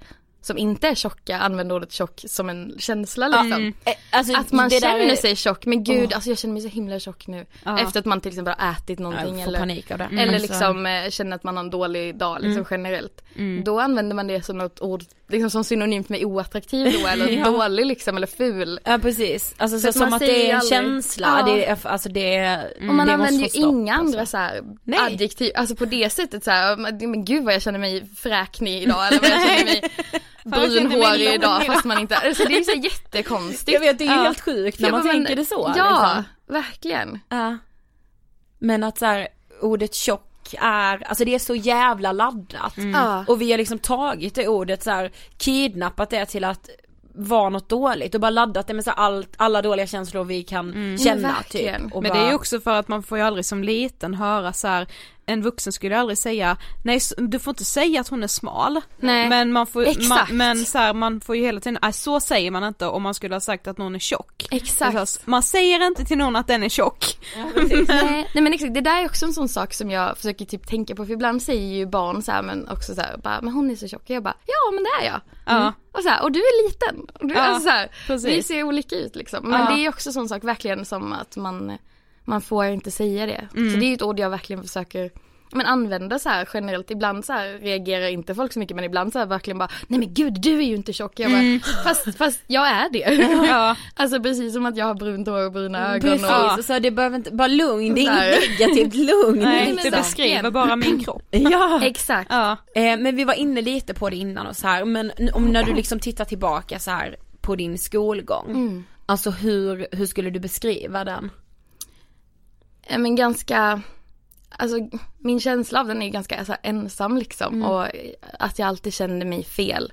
som inte är tjocka använder ordet tjock som en känsla liksom.
Eh, Alltså,
Att man känner
är-
sig tjock, men gud alltså jag känner mig så himla tjock nu.
Ja.
Efter att man till exempel har ätit någonting eller
panik av det.
eller liksom eh, känner att man har en dålig dag liksom generellt. Då använder man det som något ord, liksom som synonymt med oattraktiv då eller
Ja.
dålig liksom eller ful.
Ja precis, alltså så,
att
som att det är en
aldrig-
känsla,
Ja.
det är, alltså det är,
Och man använder ju
stopp,
inga andra
alltså.
så här adjektiv, alltså på det sättet så här, men gud vad jag känner mig fräknig idag eller vad jag känner mig brunhårig idag fast man inte, alltså det är så jättekonstigt.
Jag vet, det är ju
Ja.
helt sjukt när
Ja,
man
men-
tänker det så.
Ja,
liksom.
verkligen.
Ja. Men att så här, ordet tjock är, alltså det är så jävla laddat.
Ja.
Och vi har liksom tagit det ordet så här, kidnappat det till att vara något dåligt och bara laddat det med så allt, alla dåliga känslor vi kan
Ja,
känna
verkligen.
typ. Och
Men
bara,
det är ju också för att man får ju aldrig som liten höra så här. En vuxen skulle aldrig säga, nej du får inte säga att hon är smal.
Nej.
Men man får, man, men så här, man får ju hela tiden, nej så säger man inte om man skulle ha sagt att någon är tjock.
Exakt.
Det är så här, Man säger inte till någon att den är tjock.
nej, nej men exakt, det där är också en sån sak som jag försöker typ tänka på för ibland säger ju barn så här men också så här, bara, men hon är så tjock och jag bara ja men det är jag.
Ja.
Och så här, och du är liten. Och du,
Ja,
alltså så här, vi ser olika ut liksom. Men
Ja.
det är ju också sån sak verkligen som att man, man får inte säga det.
Mm.
Så det är ju ett ord jag verkligen försöker men använda så här generellt, ibland så här reagerar inte folk så mycket men ibland så här verkligen bara Nej men gud du är ju inte tjock. Jag bara, fast, fast jag är det.
Ja.
alltså precis som att jag har brunt hår och bruna ögon.
Precis,
Och,
och så det behöver inte, bara lugn, det är inget negativt, lugn.
Nej,
men
det beskriver bara min kropp.
Ja.
exakt.
Ja.
Eh, men vi var inne lite på det innan och så här, men om när du liksom tittar tillbaka så här på din skolgång.
Mm.
Alltså hur, hur skulle du beskriva den?
Eh, Men ganska, alltså min känsla av den är ganska så här, ensam liksom och att jag alltid kände mig fel.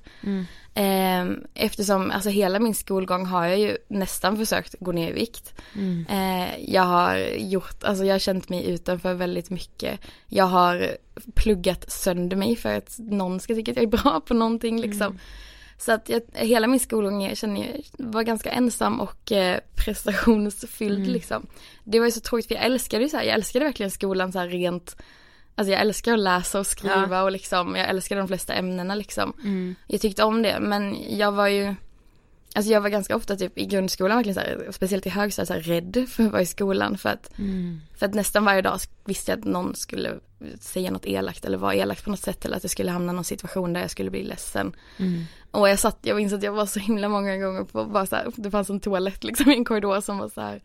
Ehm, eftersom, alltså hela min skolgång har jag ju nästan försökt gå ner i vikt.
Mm.
Eh, jag har gjort, alltså jag har känt mig utanför väldigt mycket. Jag har pluggat sönder mig för att någon ska tycka att jag är bra på någonting liksom. Så att jag, hela min skolgång jag känner jag var ganska ensam och eh, prestationsfylld
Mm.
liksom. Det var ju så tråkigt för jag älskade ju så här, jag älskade verkligen skolan så här rent Alltså jag älskar att läsa och skriva och liksom, jag älskade de flesta ämnena liksom.
Mm.
Jag tyckte om det men jag var ju Alltså jag var ganska ofta typ i grundskolan verkligen så här, speciellt i högstadiet så här, rädd för att vara i skolan för att
Mm.
För att nästan varje dag visste jag att någon skulle säga något elakt eller vara elakt på något sätt eller att det skulle hamna i någon situation där jag skulle bli ledsen.
Mm.
Och jag satt, jag minns att jag var så himla många gånger på bara så här, det fanns en toalett liksom i en korridor som var så här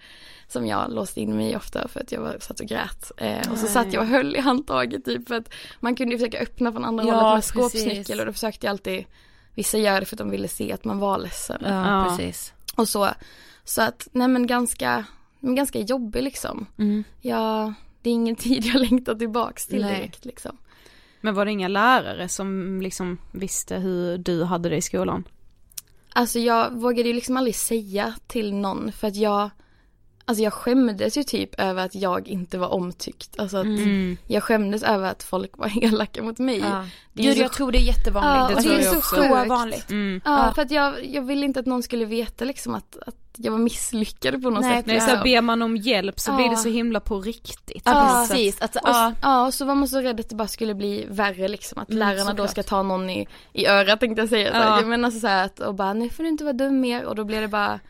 som jag låste in mig i ofta för att jag var, satt och grät. Eh, och så satt jag och höll i handtaget typ för att man kunde ju försöka öppna från andra
Ja,
hållet med skåpsnyckel och då försökte jag alltid Vissa gör det för att de ville se att man var ledsen.
Ja,
Ja.
precis.
Och så. Så att, nej men ganska, men ganska jobbig liksom.
Mm.
Ja, det är ingen tid jag längtar tillbaks till
Nej.
direkt liksom.
Men var det inga lärare som liksom visste hur du hade det i skolan?
Alltså jag vågade ju liksom aldrig säga till någon för att jag Alltså jag skämdes ju typ över att jag inte var omtyckt. Alltså att
Mm.
jag skämdes över att folk var elaka mot mig.
Ja.
Det
Gud
så
jag tror det är jättevanligt.
Ja,
det tror
det är
jag
så sjukt.
vanligt.
Mm.
Ja,
Ja.
för att jag, jag ville inte att någon skulle veta liksom att, att jag var misslyckad på något
Nej,
sätt.
Nej, så här, ber man om hjälp så blir det så himla på riktigt.
Ja, precis. Alltså,
Och,
ja.
och så var man så rädd att det bara skulle bli värre liksom. Att
Mm,
lärarna då
såklart.
ska ta någon i, i örat tänkte jag säga. Så
Ja.
här, men alltså så här att, och bara, nu får du inte vara dum mer. Och då blev det bara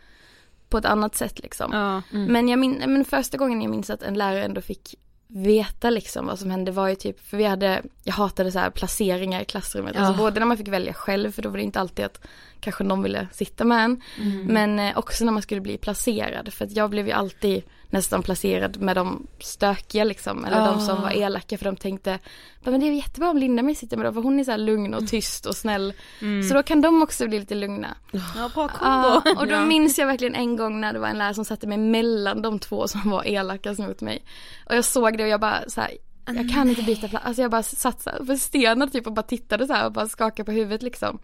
på ett annat sätt liksom.
Ja.
Mm.
Men jag min, men första gången jag minns att en lärare ändå fick veta liksom vad som hände var ju typ, för vi hade, jag hatade så här placeringar i klassrummet.
Ja.
Alltså både när man fick välja själv, för då var det inte alltid att kanske någon ville sitta med en.
Mm.
Men eh, också när man skulle bli placerad, för att jag blev ju alltid nästan placerad med de stökiga liksom, eller de som
Ah.
var elaka för de tänkte, "Ja, men det är jättebra om Linda mig sitter med dem, för hon är så här lugn och tyst och snäll. Så då kan de också bli lite lugna.
ja, bra kombo.
Ja, och då minns jag verkligen en gång när det var en lärare som satte mig mellan de två som var elakast mot mig. Och jag såg det och jag bara så här, jag kan inte byta plats. Alltså jag bara satt så här förstenad typ och bara tittade så här och bara skakade på huvudet liksom.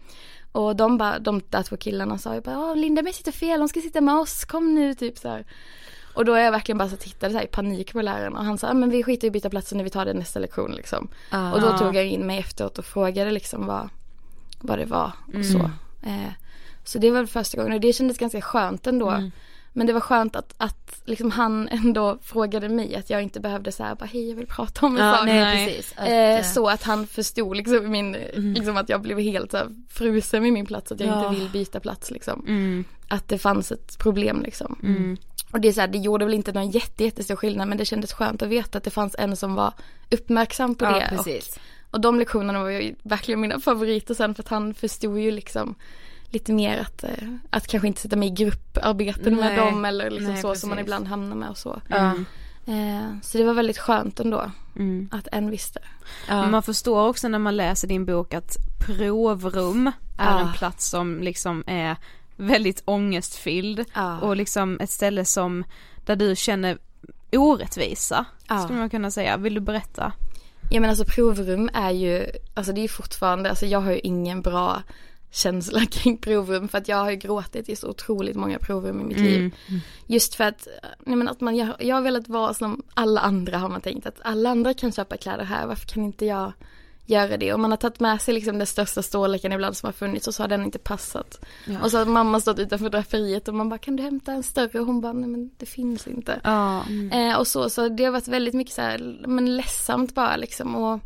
Och de bara, de där två killarna sa ju bara, "Åh, Linda mig sitter fel, hon ska sitta med oss, kom nu typ så här. Och då är jag verkligen bara så tittade så i panik på läraren och han sa, "Ja, men vi skiter i att byta platser när vi tar det nästa lektion liksom.
Ah.
Och då tog jag in mig efteråt och frågade liksom vad, vad det var och så. Eh, så det var första gången och det kändes ganska skönt ändå. Men det var skönt att, att liksom han ändå frågade mig att jag inte behövde säga bara hej jag vill prata om en
Ja,
sak.
nej,
Nej.
precis. Att,
Eh,
eh,
så att han förstod liksom min, liksom att jag blev helt så här frusen med min plats, att jag
Ja.
inte vill byta plats liksom.
Mm.
Att det fanns ett problem liksom.
Mm.
Och det är så här, det gjorde väl inte någon jätte, jättestor skillnad men det kändes skönt att veta att det fanns en som var uppmärksam på
ja,
det. Och,
precis.
och de lektionerna var ju verkligen mina favoriter sen för att han förstod ju liksom lite mer att, eh, att kanske inte sätta mig i grupparbeten med
Nej.
dem eller liksom
Nej,
så som man
precis.
ibland hamnar med och så.
Ja.
Eh, så det var väldigt skönt ändå
Mm.
att en visste.
Ja.
Men man förstår också när man läser din bok att provrum är
Ja.
en plats som liksom är väldigt ångestfylld
Ja.
och liksom ett ställe som där du känner orättvisa
Ja.
skulle man kunna säga. Vill du berätta?
Ja men alltså provrum är ju, alltså det är fortfarande, alltså jag har ju ingen bra känsla kring provrum för att jag har ju gråtit i så otroligt många provrum i mitt liv. Just för att, nej men att man, jag, jag har velat vara som alla andra har man tänkt att alla andra kan köpa kläder här, varför kan inte jag göra det? Och man har tagit med sig liksom den största storleken ibland som har funnits och så har den inte passat. Och så har mamma stått utanför draperiet och man bara kan du hämta en större? Och hon bara nej men det finns inte.
Ja.
Eh, och så, så det har varit väldigt mycket så här, men ledsamt bara liksom. Och,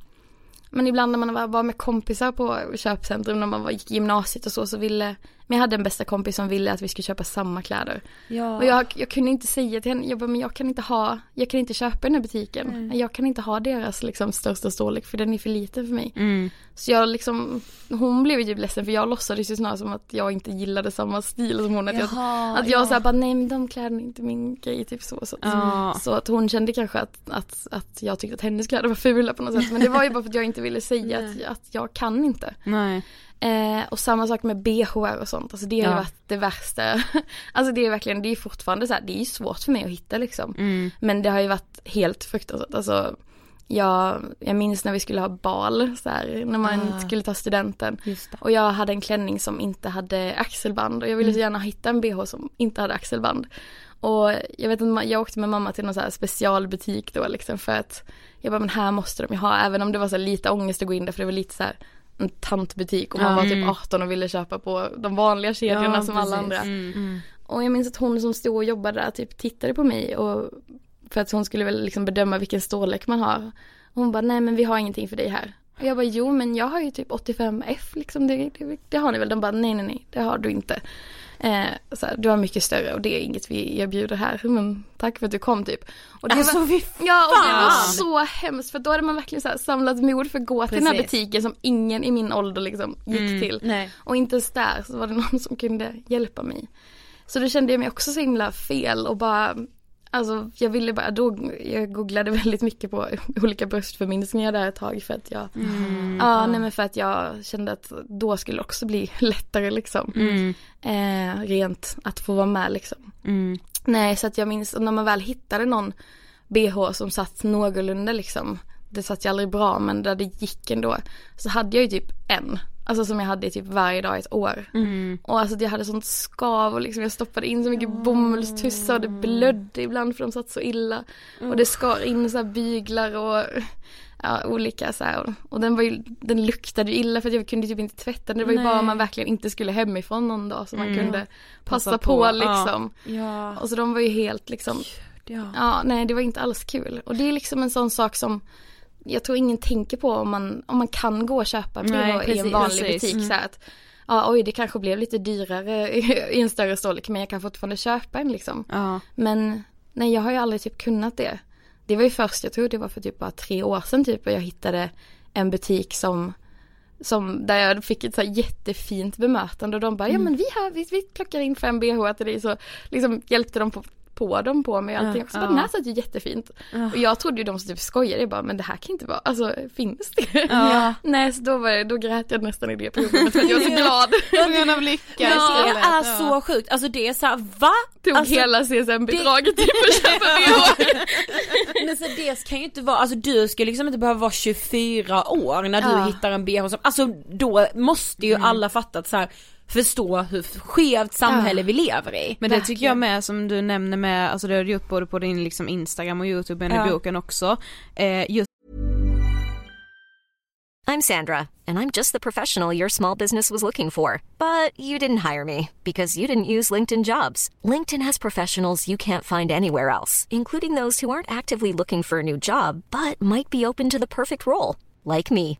men ibland när man var, med kompisar på köpcentrum när man var, gick i gymnasiet och så, så ville, men jag hade en bästa kompis som ville att vi skulle köpa samma kläder.
Ja.
Och jag, jag kunde inte säga till henne, jag bara, men jag kan inte ha, jag kan inte köpa den här butiken. Jag kan inte ha deras liksom största storlek för den är för liten för mig.
Mm.
Så jag liksom, hon blev ju typ ledsen för jag låtsades ju snarare som att jag inte gillade samma stil som hon. Att jag,
Jaha,
att jag
ja.
såhär bara, nej men de kläderna är inte min grej typ så. Så
Ja.
så att hon kände kanske att, att, att jag tyckte att hennes kläder var fula på något sätt. Men det var ju bara för att jag inte ville säga att, att jag kan inte.
Nej.
Eh, och samma sak med bh och sånt. Alltså det har
Ja.
varit det värsta. alltså det är verkligen, det är fortfarande så här, det är ju svårt för mig att hitta liksom.
Mm.
Men det har ju varit helt fruktansvärt. Alltså jag, jag minns när vi skulle ha bal så här, när man
Ah.
skulle ta studenten. Och jag hade en klänning som inte hade axelband och jag ville så gärna hitta en bh som inte hade axelband. Och jag vet inte, jag åkte med mamma till någon så här specialbutik då liksom för att jag bara men här måste de ju ha, även om det var så lite ångest att gå in där för det var lite så här en tantbutik och man var typ 18 och ville köpa på de vanliga kedjorna
Ja,
som alla
precis.
andra.
Mm.
Och jag minns att hon som stod och jobbade där typ tittade på mig och för att hon skulle väl liksom bedöma vilken storlek man har. Hon bara, nej men vi har ingenting för dig här. Och jag bara, jo men jag har ju typ 85F liksom, det, det, det har ni väl? De bara, nej nej nej, det har du inte. Eh, här, du har mycket större och det är inget vi erbjuder här, men tack för att du kom typ. Och det
Alltså
var,
fy
ja, och det var så hemskt för då hade man verkligen så här samlat mod för att gå till den här butiken som ingen i min ålder liksom gick till.
Nej.
Och inte ens där så var det någon som kunde hjälpa mig. Så då kände jag mig också så himla fel och bara Alltså jag ville bara, då, jag googlade väldigt mycket på olika bröstförminskningar där ett tag för att jag Ja, nej men för att jag kände att då skulle det också bli lättare liksom.
Mm.
eh, Rent att få vara med liksom.
Mm.
Nej så att jag minns när man väl hittade någon bh som satt någorlunda liksom Det satt ju aldrig bra men där det gick ändå Så hade jag ju typ en Alltså som jag hade i typ varje dag i ett år
Mm.
Och alltså jag hade sånt skav och liksom jag stoppade in så mycket bomullstussar och det blödde ibland för de satt så illa Och det skar in så här byglar och ja, olika så här. Och den var ju, den luktade ju illa för att jag kunde typ inte tvätta den. Det var ju bara om man verkligen inte skulle hemifrån någon dag som man kunde passa,
Passa
på,
på,
liksom.
Ja.
Och så de var ju helt liksom,
ja.
ja nej det var inte alls kul. Och det är liksom en sån sak som jag tror ingen tänker på om man, om man kan gå och köpa en bh i en vanlig
precis.
butik så här att Ja oj det kanske blev lite dyrare i en större storlek men jag kan fortfarande köpa en liksom.
Ja.
Men nej jag har ju aldrig typ kunnat det. Det var ju först, jag tror det var för typ bara tre år sedan typ och jag hittade en butik som som där jag fick ett så jättefint bemötande och de bara ja men vi har, vi, vi plockar in fem bh till dig så liksom hjälpte de på, på dem på mig och allting.
Ja.
Bara, den här satt ju jättefint. Och jag trodde ju de som typ skojade, jag bara men det här kan inte vara, alltså finns det?
Ja.
Nej så då var det, då grät jag nästan i det perioden för att jag var så glad.
På grund av lycka
Ja, det är så sjukt, alltså det är så här, va?
Tog
Alltså,
hela CSN-bidraget till att köpa bh.
Men så det kan ju inte vara, alltså du ska liksom inte behöva vara 24 år när du
Ja.
hittar en bh som, alltså då måste ju alla fatta att så här, förstå hur skevt samhälle
Ja.
vi lever i.
Men det tycker jag med som du nämner med, alltså det har du gjort både på din liksom Instagram och youtube men
Ja.
i boken också. Eh, just
I'm Sandra, and I'm just the professional your small business was looking for. But you didn't hire me because you didn't use LinkedIn jobs. LinkedIn has professionals you can't find anywhere else, including those who aren't actively looking for a new job but might be open to the perfect role, like me.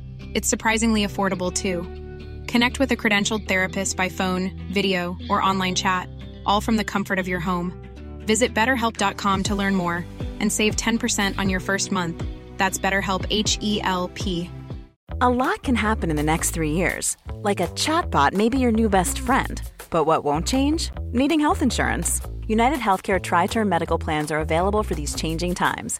It's surprisingly affordable too. Connect with a credentialed therapist by phone, video, or online chat, all from the comfort of your home. Visit betterhelp.com to learn more and save 10% on your first month. That's BetterHelp H E L P.
A lot can happen in the next three years. Like a chatbot may be your new best friend. But what won't change? Needing health insurance. United Healthcare Tri Term Medical Plans are available for these changing times.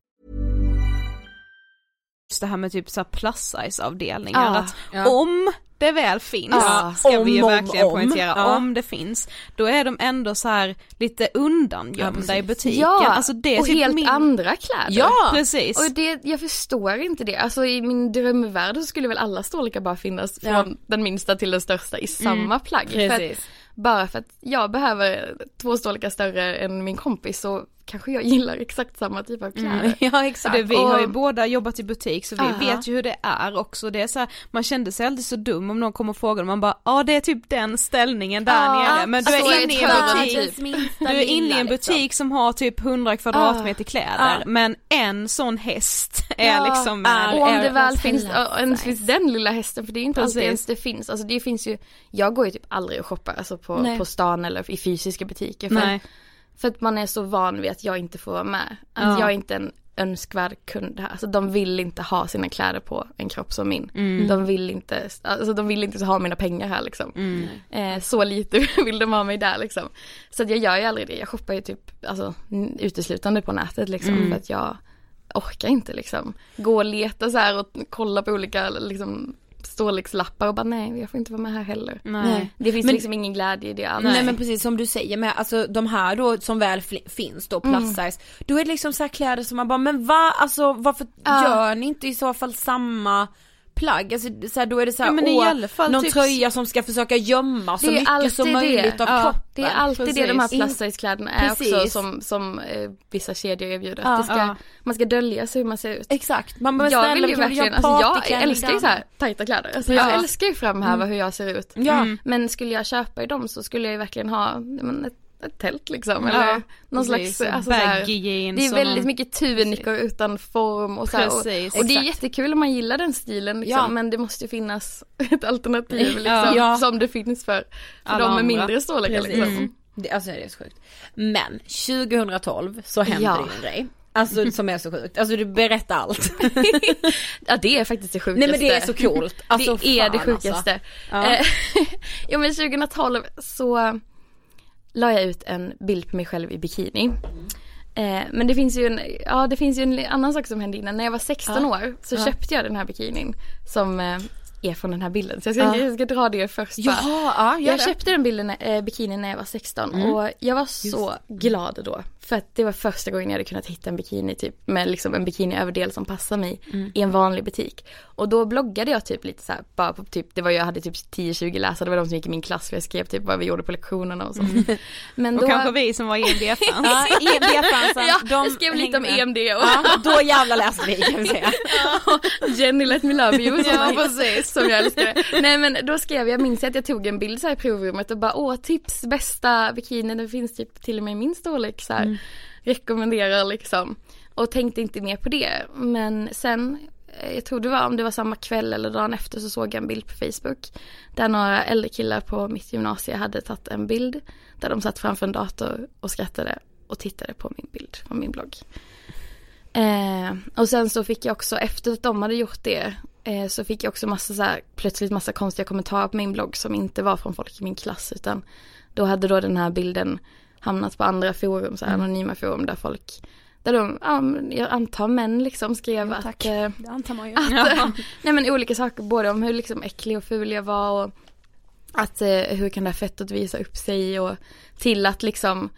det här med typ så plus size avdelningar,
Ja,
att
ja.
om det väl finns,
Ja,
ska vi ju
om, om,
verkligen
om.
poängtera,
Ja.
om det finns, då är de ändå så här lite undangömda i butiken.
Ja,
alltså det är
och
typ
helt
min...
andra kläder.
Ja, precis.
Och det, jag förstår inte det. Alltså i min drömvärld så skulle väl alla storlekar bara finnas från
Ja.
den minsta till den största i samma plagg. För
Precis.
att, bara för att jag behöver två storlekar större än min kompis så kanske jag gillar exakt samma typ av kläder.
Mm. Ja exakt.
Det, vi har ju
Och-
båda jobbat i butik så vi
Aha.
vet ju hur det är också. Det är så här, man kände sig alltid så dum om någon kommer och frågar och man bara ja det är typ den ställningen där
Ja,
nere men du
alltså,
är inne i en butik,
typ.
du är inne i en butik som har typ 100 kvadratmeter kläder
Ja.
men en sån häst är liksom
är-
Och om det väl finns, ens finns den lilla hästen för det är inte alltid ens det finns. Alltså det finns ju, jag går ju typ aldrig och shoppar alltså på, på stan eller i fysiska butiker. För,
Nej.
För att man är så van vid att jag inte får vara med. Att
Ja.
jag är inte en önskvärd kund här. Alltså de vill inte ha sina kläder på en kropp som min.
Mm.
De vill inte, alltså de vill inte ha mina pengar här liksom.
Mm.
Eh, så lite vill de ha mig där liksom. Så att jag gör ju aldrig det. Jag shoppar ju typ alltså, uteslutande på nätet liksom.
Mm.
För att jag orkar inte liksom. Gå och leta så här och kolla på olika liksom storlekslappar och bara nej jag får inte vara med här heller.
Nej.
Det finns
Men-
liksom ingen glädje i det alls.
Nej. men precis som du säger med, alltså de här då som väl finns då plus size, då är det liksom så här kläder som man bara men va, alltså varför
Ja.
gör ni inte i så fall samma plagg? Alltså så här, då är det så här,
Ja,
åh,
fall
någon
typ-
tröja som ska försöka gömma så mycket som
det.
möjligt av
Ja,
kroppen.
Det är alltid det de här
Precis.
plus size kläderna är också
Precis.
som, som eh, vissa kedjor erbjuder.
Ja,
ska,
ja.
Man ska dölja sig hur man ser ut.
Exakt, man bara
jag vill ju verkligen, alltså jag älskar ju så här tajta kläder. Alltså jag
Ja.
älskar ju framhäva hur jag ser ut.
Ja.
Mm.
Men skulle jag köpa i dem så skulle jag ju verkligen ha men, ett, ett tält liksom.
Ja,
Eller någon
precis.
slags, alltså, så här,
baggy jeans
Det är väldigt mycket tunikor utan form och så här, och,
Precis.
och det är jättekul om man gillar den stilen liksom,
Ja.
men det måste ju finnas ett alternativ liksom,
Ja.
som det finns för, för
Alla
de med mindre storlekar liksom.
Mm. Det, alltså det är så sjukt. Men 2012 så händer
Ja.
det en grej. Alltså som är så sjukt, alltså du berättar allt.
Ja det är faktiskt det sjukaste.
Nej men det är så coolt. Alltså,
det är det
fan,
sjukaste.
Alltså.
Eh, jo men 2012 så la jag ut en bild på mig själv i bikini. Eh, men det finns ju en, ja det finns ju en annan sak som hände innan. När jag var 16 år så köpte jag den här bikinin som eh, är från den här bilden. Så jag ska,
Ja.
jag ska dra det först.
Jaha, ja
Jag köpte den bilden, eh, bikinin när jag var 16 och jag var så glad då. För att det var första gången jag hade kunnat hitta en bikini typ med liksom en bikiniöverdel som passar mig i en vanlig butik. Och då bloggade jag typ lite så här, bara på typ, det var jag hade typ 10-20 läsare, det var de som gick i min klass för jag skrev typ vad vi gjorde på lektionerna och så. Men
Och
då,
kanske vi som var EMD-fans.
Ja, EMD-fansen,
ja,
de
jag skrev lite om
med.
EMD och
Ja, då jävlar läste vi kan vi säga.
Jenny let me love you och
Ja, precis.
som jag älskar. Nej men då skrev jag, minns jag att jag tog en bild så här i provrummet och bara åh tips bästa bikini, det finns typ till och med i min storlek så här. Rekommenderar liksom. Och tänkte inte mer på det. Men sen, eh, jag tror det var om det var samma kväll eller dagen efter så såg jag en bild på Facebook. Där några äldre killar på mitt gymnasium hade tagit en bild. Där de satt framför en dator och skrattade och tittade på min bild från min blogg. Eh, och sen så fick jag också, efter att de hade gjort det, eh, så fick jag också massa så här, plötsligt massa konstiga kommentarer på min blogg som inte var från folk i min klass utan då hade då den här bilden hamnat på andra forum, så här, anonyma forum där folk, där de, ja, jag antar män liksom skrev att, eh,
Det antar man ju.
att nej men olika saker, både om hur liksom äcklig och ful jag var och att eh, hur kan det här fettet visa upp sig och till att liksom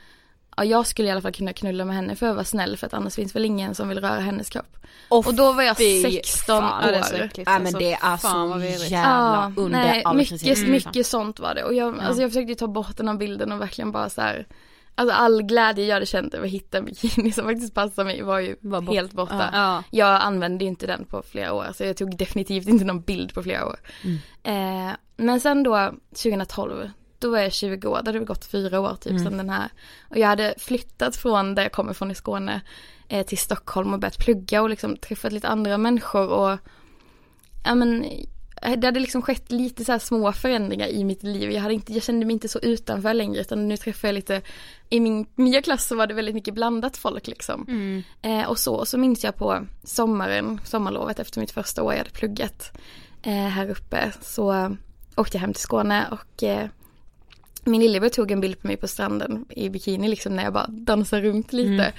Ja, jag skulle i alla fall kunna knulla med henne för att vara snäll för att annars finns väl ingen som vill röra hennes kropp. Och då var jag
fy
16
fan,
år.
det är så äckligt, Ja, men
alltså.
det är så
vad vidrigt.
jävla under
nej,
all
mycket,
kritik.
mycket sånt var det. Och jag, alltså jag försökte ju ta bort den här bilden och verkligen bara så här. Alltså all glädje jag hade känt över att hitta en bikini som faktiskt passade mig var ju
Var bort-
helt borta.
Ja.
Jag använde ju inte den på flera år, så jag tog definitivt inte någon bild på flera år.
Mm.
Eh, men sen då 2012, då var jag 20 år, då hade det gått fyra år typ
Mm.
sedan den här. Och jag hade flyttat från där jag kommer från i Skåne eh, till Stockholm och börjat plugga och liksom träffat lite andra människor och ja men det hade liksom skett lite så här små förändringar i mitt liv. Jag, hade inte, jag kände mig inte så utanför längre utan nu träffar jag lite, i min nya klass så var det väldigt mycket blandat folk liksom. Eh, och så, och så minns jag på sommaren, sommarlovet efter mitt första år jag hade pluggat eh, här uppe så åkte jag hem till Skåne och eh, min lillebror tog en bild på mig på stranden i bikini liksom när jag bara dansade runt lite.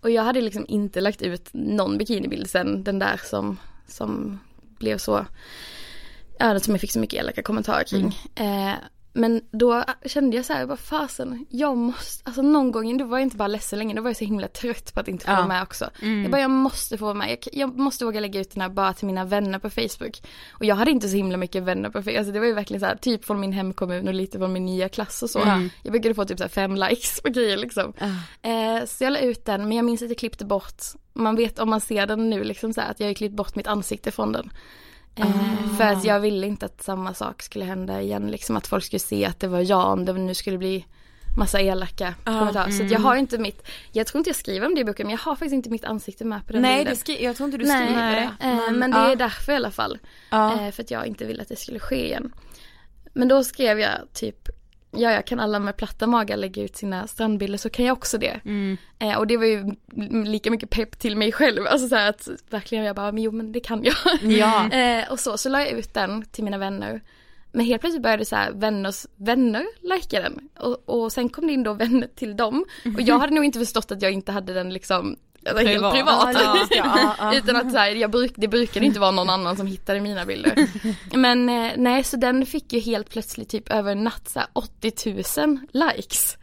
Och jag hade liksom inte lagt ut någon bikinibild sen den där som, som blev så, ja som jag fick så mycket elaka kommentarer kring. Eh, men då kände jag så här, bara fasen, jag måste, alltså någon gång, då var jag inte bara ledsen längre, då var jag så himla trött på att inte få
Ja.
vara med också.
Mm.
Jag bara, jag måste få vara med, jag, jag måste våga lägga ut den här bara till mina vänner på Facebook. Och jag hade inte så himla mycket vänner på Facebook, alltså det var ju verkligen så här, typ från min hemkommun och lite från min nya klass och så.
Mm.
Jag brukade få typ så här fem likes på grejer liksom. Eh, så jag la ut den, men jag minns att jag klippte bort, man vet om man ser den nu liksom så här, att jag har klippt bort mitt ansikte från den. Eh, För att jag ville inte att samma sak skulle hända igen, liksom att folk skulle se att det var jag om det nu skulle bli massa elaka kommentarer. Så att jag har inte mitt, jag tror inte jag skriver om det i boken men jag har faktiskt inte mitt ansikte med på den
Nej,
bilden.
skri- jag tror inte du
Nej,
skriver det.
eh, men det
ja.
är därför i alla fall. Eh, för att jag inte ville att det skulle ske igen. Men då skrev jag typ, ja jag kan alla med platta magar lägga ut sina strandbilder så kan jag också det.
Mm.
Eh, och det var ju lika mycket pepp till mig själv, alltså så här att verkligen jag bara, men jo men det kan jag.
Ja.
eh, och så, så la jag ut den till mina vänner. Men helt plötsligt började så här vänners vänner likea den. Och, och sen kom det in då vänner till dem. Och jag hade nog inte förstått att jag inte hade den liksom alltså, helt
Privat.
privat.
Ja. Ja, ja.
Utan att så här, jag bruk, det brukade inte vara någon annan som hittade mina bilder. Men eh, nej, så den fick ju helt plötsligt typ över en natt så här, 80 000 likes.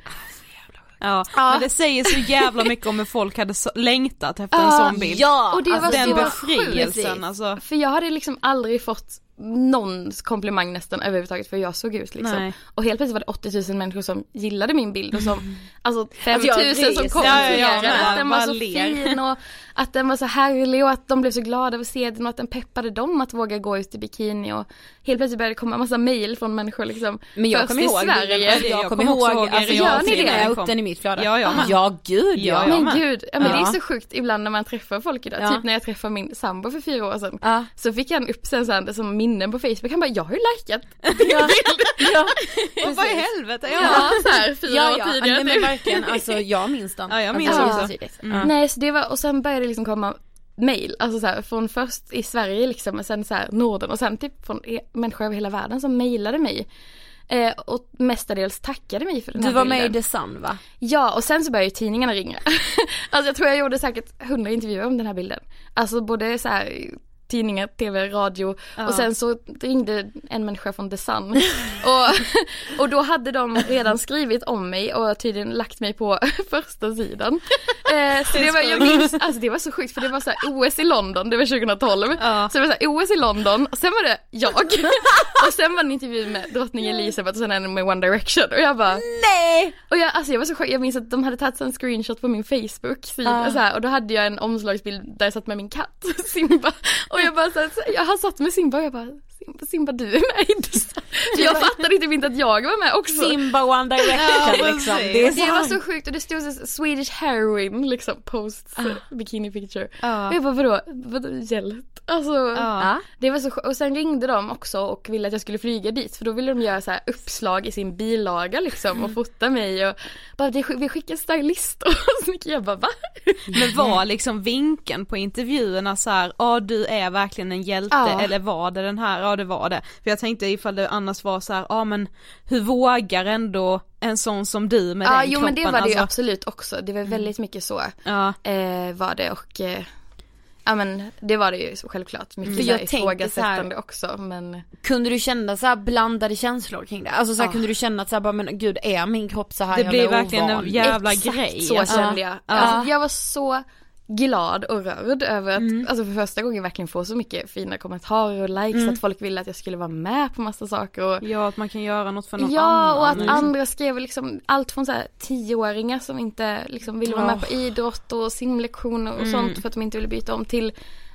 Ja,
Ja.
men det säger så jävla mycket om hur folk hade så, längtat efter en sån bild.
Ja,
Och det
alltså,
var
den
så
befrielsen
sjukt.
alltså.
För jag hade liksom aldrig fått någons komplimang nästan överhuvudtaget för hur jag såg ut liksom.
Nej.
Och helt plötsligt var det 80 000 människor som gillade min bild och som, alltså 5 000
Alltså, jag
som
reser.
kommenterade
Ja, ja, ja,
att den var så
ler.
fin och att den var så härlig och att de blev så glada över att se den och att den peppade dem att våga gå ut i bikini och helt plötsligt började det komma en massa mail från människor liksom.
Men jag kommer
i
ihåg
Sverige.
bilden. Jag,
Jag
kommer ihåg,
ihåg
alltså,
Gör
jag
ni det?
filmade upp den i mitt flöde.
Ja, ja.
Ja, gud ja.
Ja,
Men gud, ja, men det
Ja.
är så sjukt ibland när man träffar folk idag.
Ja.
Typ när jag träffade min sambo för fyra år sedan.
Ja.
Så fick han upp sen så här, som minnen på Facebook. Han bara, jag har ju likat
Ja. ja.
Och vad i helvete, ja.
Ja, så här fyra
Ja,
år
ja,
tidigare.
nej, men verkligen, alltså jag minns den.
Ja, jag minns
alltså,
också.
Mm.
Nej, så det var, och sen började det liksom komma mail, alltså så här, från först i Sverige liksom, och sen så här Norden och sen typ från e- människor över hela världen som mejlade mig. Eh, och mestadels tackade mig för den
Du
här
var med i. The Sun va?
Ja, och sen så började ju tidningarna ringa. alltså jag tror jag gjorde säkert hundra intervjuer om den här bilden. Alltså både så här tidningar, tv, radio och sen så ringde en människa från The Sun. och, och då hade de redan skrivit om mig och tydligen lagt mig på första sidan. Eh, så det var, jag minns, alltså det var så sjukt för det var så här OS i London, det var 2012.
Ja.
Så det var så här OS i London och sen var det jag. och sen var det en intervju med drottning Elizabeth och sen en med One Direction och jag bara
Nej!
och jag, alltså jag var så chockad, jag minns att de hade tagit en screenshot på min Facebook sida
Ah.
så här, och då hade jag en omslagsbild där jag satt med min katt Simba och jag bara så här, jag har satt med sin och jag bara Simba, Simba du är med i Dessa. För jag fattade inte inte att jag var med också.
Simba One Direction
Ja,
liksom. Det är
Det var så sjukt och det stod så Swedish heroin liksom post bikini picture.
Ja.
Och jag bara vadå, vadå hjälp? Alltså
Ja.
det var så och sen ringde de också och ville att jag skulle flyga dit för då ville de göra så här uppslag i sin bilaga liksom och fota mig och bara vi skickar stylister och så jag bara va?
Men var liksom vinkeln på intervjuerna så här, ja du är verkligen en hjälte eller var det den här, ja det var det. För jag tänkte ifall det annars var så här, ja men hur vågar ändå en sån som du med
Ja
den
jo
kroppen?
men det var det ju
alltså,
absolut också, det var väldigt mycket så
Ja,
eh, var det och eh, Ja men det var det ju självklart, mycket
jag
ifrågasättande också men
Kunde du känna så här blandade känslor kring det? Alltså så här,
Ja.
kunde du känna att så här, bara, men gud är min kropp så här
det blir verkligen en
ovan?
jävla
Exakt
grej.
så
alltså.
kände jag.
Ja.
Alltså, jag var så glad och rörd över att,
Mm.
alltså för första gången verkligen få så mycket fina kommentarer och likes,
Mm.
att folk ville att jag skulle vara med på massa saker och
Ja, att man kan göra något för någon
Ja
annan.
och att
liksom.
andra skrev liksom allt från så här tioåringar som inte liksom ville vara med på idrott och simlektioner och
Mm.
sånt för att de inte ville byta om till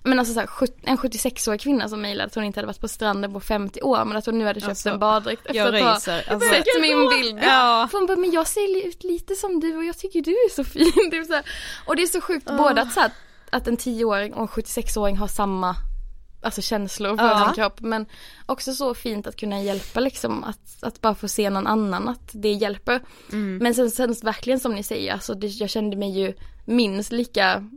men alltså så här, en 76-årig kvinna som mejlade att hon inte hade varit på stranden på 50 år men att hon nu hade köpt
Alltså,
en baddräkt efter att ha.
Alltså,
sett min bild.
Ja.
För hon bara, men jag ser ut lite som du och jag tycker du är så fin. Det är så här, och det är så sjukt både att, så här, att en 10-åring och en 76-åring har samma alltså känslor för
Ja.
sin kropp men också så fint att kunna hjälpa liksom att, att bara få se någon annan att det hjälper.
Mm.
Men sen, sen verkligen som ni säger, alltså det, jag kände mig ju minst lika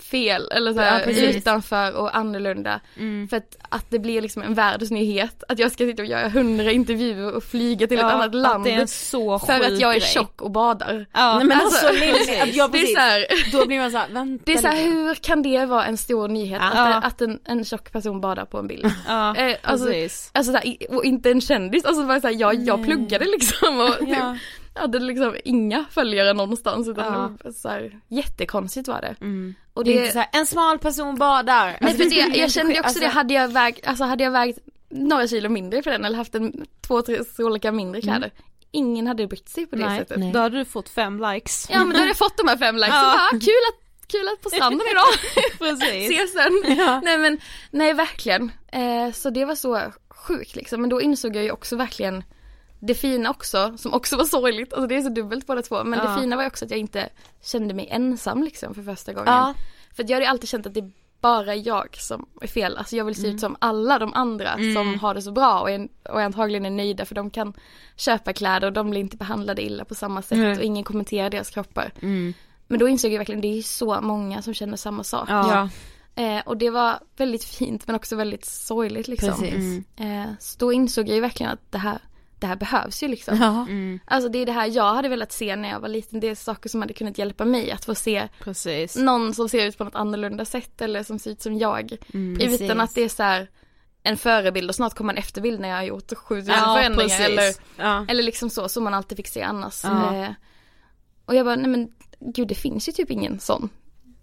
fel eller så här,
Ja, precis.
utanför och annorlunda.
Mm.
För att, att det blir liksom en världsnyhet att jag ska sitta och göra hundra intervjuer och flyga till ett annat land.
Att så
för att jag är tjock och badar.
Ja,
Nej, men
alltså,
alltså,
Lille, ja,
det är
precis.
så här,
Då blir man såhär, vänta
det är så här, hur kan det vara en stor nyhet
Ja.
att, att en, en tjock person badar på en bild?
Ja,
Eh, alltså,
precis.
Alltså så här, och inte en kändis, alltså bara så här, jag, jag pluggade liksom och typ,
Ja.
Hade liksom inga följare någonstans utan
Ja.
det var så här, jättekonstigt var det.
Mm.
Och
det är
det,
inte såhär, en smal person badar.
nej,
Alltså,
för
det
det, jag
inte
kände också det,
Alltså,
hade jag vägt, alltså hade jag vägt några kilo mindre för den eller haft en två, tre storlekar mindre kläder, ingen hade brytt sig på det
nej,
sättet.
Då hade du fått fem likes.
Ja men då hade jag fått de här fem likes,
Ja.
så bara, kul att, kul att på stranden idag.
Precis.
ses sen.
Ja.
Nej men, nej verkligen. Eh, så det var så sjukt liksom. Men då insåg jag ju också verkligen det fina också, som också var sorgligt, alltså det är så dubbelt båda två. Men
Ja.
det fina var ju också att jag inte kände mig ensam liksom för första gången.
Ja.
För att jag hade ju alltid känt att det är bara jag som är fel. Alltså jag vill se
Mm.
ut som alla de andra som har det så bra och är, och antagligen är nöjda för de kan köpa kläder och de blir inte behandlade illa på samma sätt
Nej.
och ingen kommenterar deras kroppar.
Mm.
Men då insåg jag verkligen det är så många som känner samma sak.
Ja,
Eh, och det var väldigt fint men också väldigt sorgligt liksom.
precis. Mm.
Eh, så då insåg jag ju verkligen att det här, det här behövs ju liksom.
Ja, mm.
Alltså det är det här jag hade velat se när jag var liten. Det är saker som hade kunnat hjälpa mig att få se
precis.
någon som ser ut på något annorlunda sätt eller som ser ut som jag.
Mm.
Utan att det är så här en förebild och snart kommer en efterbild när jag har gjort 7000
Ja,
förändringar
precis.
eller,
Ja.
eller liksom så som man alltid fick se annars.
Ja.
Eh, och jag bara, nej men gud det finns ju typ ingen sån.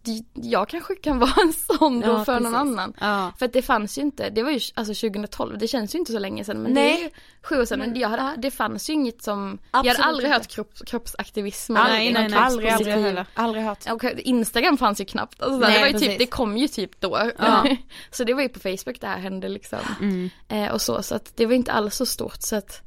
Det- Jag kanske kan vara en sån då
Ja,
för någon
precis.
annan.
Ja.
För att det fanns ju inte, det var ju alltså 2012, det känns ju inte så länge sedan men det
Nej.
är ju sju år sedan. Men jag hade, det fanns ju inget som, jag
Absolut
hade aldrig
inte.
hört kropp, kroppsaktivism.
Nej,
eller
nej,
någon
nej.
kroppspositiv-
Aldrig, aldrig heller. Aldrig hört.
och Instagram fanns ju knappt. Alltså,
Nej,
det, var ju
precis.
typ, det kom ju typ då.
Ja.
så det var ju på Facebook det här hände liksom.
Mm.
Eh, och så, så att det var inte alls så stort så att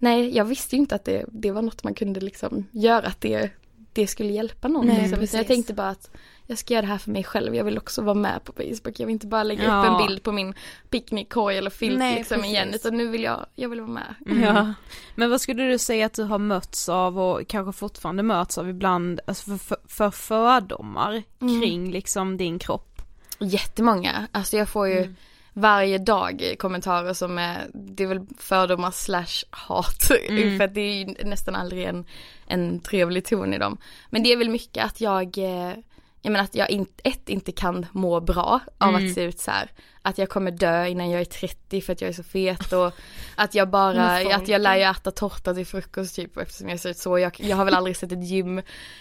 Nej, jag visste ju inte att det, det var något man kunde liksom göra, att det, det skulle hjälpa någon.
Nej,
liksom. Jag tänkte bara att jag ska göra det här för mig själv, jag vill också vara med på Facebook. Jag vill inte bara lägga upp
Ja.
en bild på min picknickkorg eller filt
Nej,
liksom
precis.
igen, utan nu vill jag, jag vill vara med.
Ja. Men vad skulle du säga att du har mötts av och kanske fortfarande möts av ibland, alltså för, för, för fördomar
Mm.
kring liksom din kropp?
Jättemånga, alltså jag får ju
Mm.
varje dag kommentarer som är, det är väl fördomar slash hat.
Mm.
för att det är ju nästan aldrig en, en trevlig ton i dem. Men det är väl mycket att jag, eh, jag menar att jag inte, ett inte kan må bra av
Mm.
att se ut så här. Att jag kommer dö innan jag är 30 för att jag är så fet och att jag bara, att jag lär ju äta tårta till frukost typ eftersom jag ser ut så. Jag, jag har väl aldrig sett ett gym,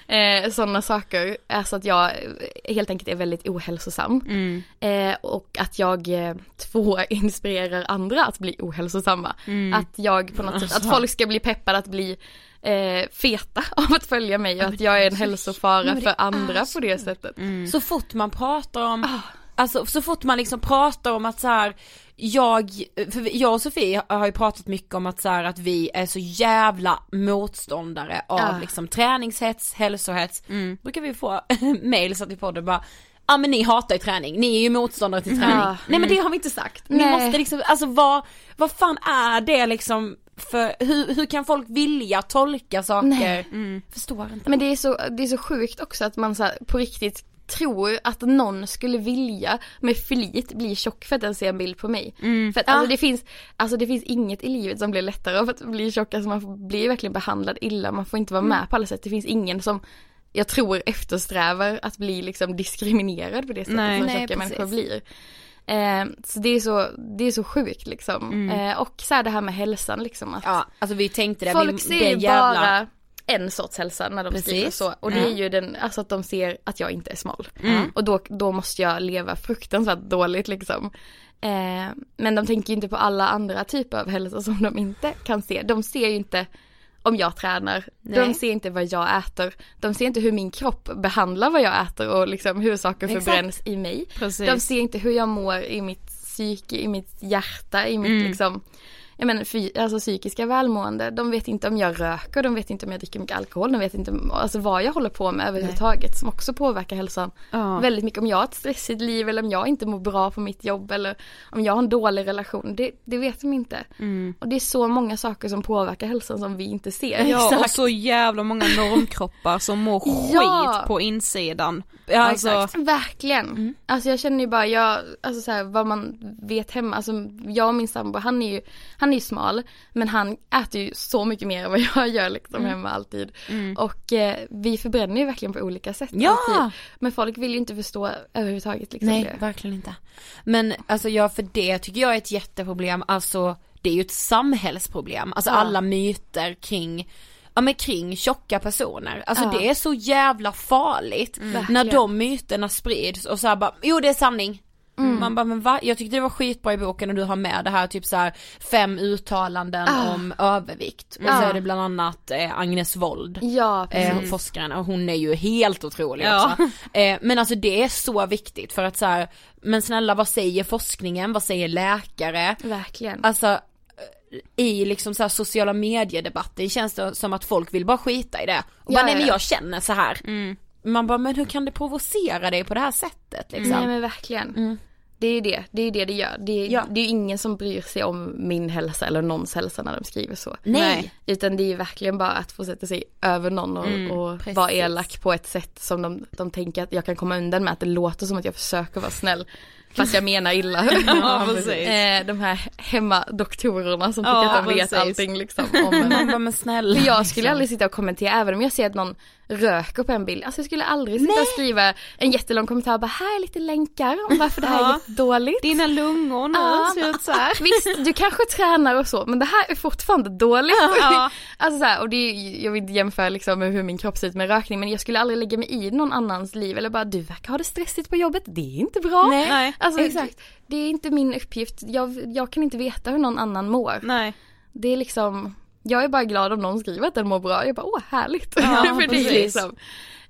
eh, sådana saker. Alltså att jag eh, helt enkelt är väldigt ohälsosam.
Mm.
Eh, och att jag, eh, två, inspirerar andra att bli ohälsosamma.
Mm.
Att jag på något sätt, att
Alltså.
folk ska bli peppade att bli eh, feta av att följa mig och att jag är en hälsofara för andra på det sättet.
Mm.
Så fort man pratar om,
Ah.
alltså så fort man liksom pratar om att så här, jag, för jag och Sofie har ju pratat mycket om att så här, att vi är så jävla motståndare av
Ja.
liksom träningshets, hälsohets.
Mm.
Brukar vi få mail så att vi podden bara Ja ah, men ni hatar ju träning, ni är ju motståndare till träning.
Ja.
Nej men det har vi inte sagt. Ni
Nej.
måste liksom, alltså vad, vad fan är det liksom för, hur, hur kan folk vilja tolka saker?
Nej.
Mm.
Förstår inte.
Men det är så, det är så sjukt också att man så här, på riktigt tror att någon skulle vilja med flit bli tjock för att den ser en bild på mig.
Mm.
För att alltså, det finns, alltså det finns inget i livet som blir lättare av att bli tjock, alltså man blir verkligen behandlad illa, man får inte vara med på alla sätt. Det finns ingen som jag tror eftersträvar att bli liksom diskriminerad på det sättet
Nej.
som
Nej,
tjocka
precis.
människor blir. Eh, så det är så, det är så sjukt liksom.
Mm.
Eh, och så här det här med hälsan liksom. Att
Ja, alltså vi tänkte det,
Folk
vi,
ser
det
ju
jävla...
bara en sorts hälsa när de
Precis.
skriver så. Och det är ju den, alltså att de ser att jag inte är smal.
Mm.
Och då, då måste jag leva fruktansvärt dåligt liksom. Eh, men de tänker ju inte på alla andra typer av hälsa som de inte kan se. De ser ju inte om jag tränar,
Nej.
de ser inte vad jag äter, de ser inte hur min kropp behandlar vad jag äter och liksom hur saker
Exakt.
förbränns i mig.
Precis.
De ser inte hur jag mår i mitt psyke, i mitt hjärta, i mitt
Mm.
liksom jag menar, alltså psykiska välmående, de vet inte om jag röker, de vet inte om jag dricker mycket alkohol, de vet inte om, alltså vad jag håller på med överhuvudtaget som också påverkar hälsan
Ja.
väldigt mycket. Om jag har ett stressigt liv eller om jag inte mår bra på mitt jobb eller om jag har en dålig relation, det, det vet de inte.
Mm.
Och det är så många saker som påverkar hälsan som vi inte ser.
Ja och så jävla många normkroppar som mår
Ja.
skit på insidan.
Ja
Alltså-
exakt. Verkligen. Alltså jag känner ju bara, jag, alltså så här, vad man vet hemma, alltså jag och min sambo han är ju, han är ju smal men han äter ju så mycket mer än vad jag gör liksom
Mm.
hemma alltid. Och eh, vi förbränner ju verkligen på olika sätt
Ja!
alltid. Men folk vill ju inte förstå överhuvudtaget liksom
Nej,
det.
verkligen inte. Men alltså ja, för det tycker jag är ett jätteproblem, alltså det är ju ett samhällsproblem, alltså
Ja.
alla myter kring Ja men kring tjocka personer, alltså
Ja.
det är så jävla farligt när
Verkligen.
de myterna sprids och så bara, jo det är sanning. Man bara, men va? Jag tyckte det var skitbra i boken och du har med det här typ så här fem uttalanden
Ah.
om övervikt. Och så
Ja.
är det bland annat eh, Agnes Wold
Ja
eh, forskaren och hon är ju helt otrolig
Ja.
också. Eh, men alltså det är så viktigt för att så här, men snälla vad säger forskningen, vad säger läkare?
Verkligen.
Alltså eh, i liksom så sociala mediedebatter känns det som att folk vill bara skita i det. Och
Ja,
bara nej men
ja.
jag känner så här. Man bara men hur kan det provocera dig på det här sättet liksom?
Nej men verkligen. Det är ju det, det är det det gör. Det är,
Ja.
det är ju ingen som bryr sig om min hälsa eller någons hälsa när de skriver så.
Nej.
Utan det är ju verkligen bara att få sätta sig över någon och,
Mm,
och vara elak på ett sätt som de, de tänker att jag kan komma undan med. Att det låter som att jag försöker vara snäll. Fast jag menar illa.
Ja,
eh, de här hemmadoktorerna som tycker
Ja,
att de vet
precis.
allting liksom. Om.
Man bara men snälla.
För jag skulle
liksom.
aldrig sitta och kommentera även om jag ser att någon röker på en bild. Alltså jag skulle aldrig sitta och skriva en jättelång kommentar och bara här är lite länkar om varför det här är
Ja.
jättedåligt.
Dina lungor nu
Ja.
ser ut så här.
Visst, du kanske tränar och så men det här är fortfarande dåligt.
Ja.
Alltså så här, och det är, jag vill inte jämföra liksom med hur min kropp ser ut med rökning men jag skulle aldrig lägga mig i någon annans liv eller bara du verkar ha det stressigt på jobbet, det är inte bra.
Nej, nej,
alltså,
exakt.
Det är inte min uppgift, jag, jag kan inte veta hur någon annan mår.
Nej.
Det är liksom, jag är bara glad om någon skriver att den mår bra. Jag bara åh härligt.
Ja,
För det är
precis.
liksom.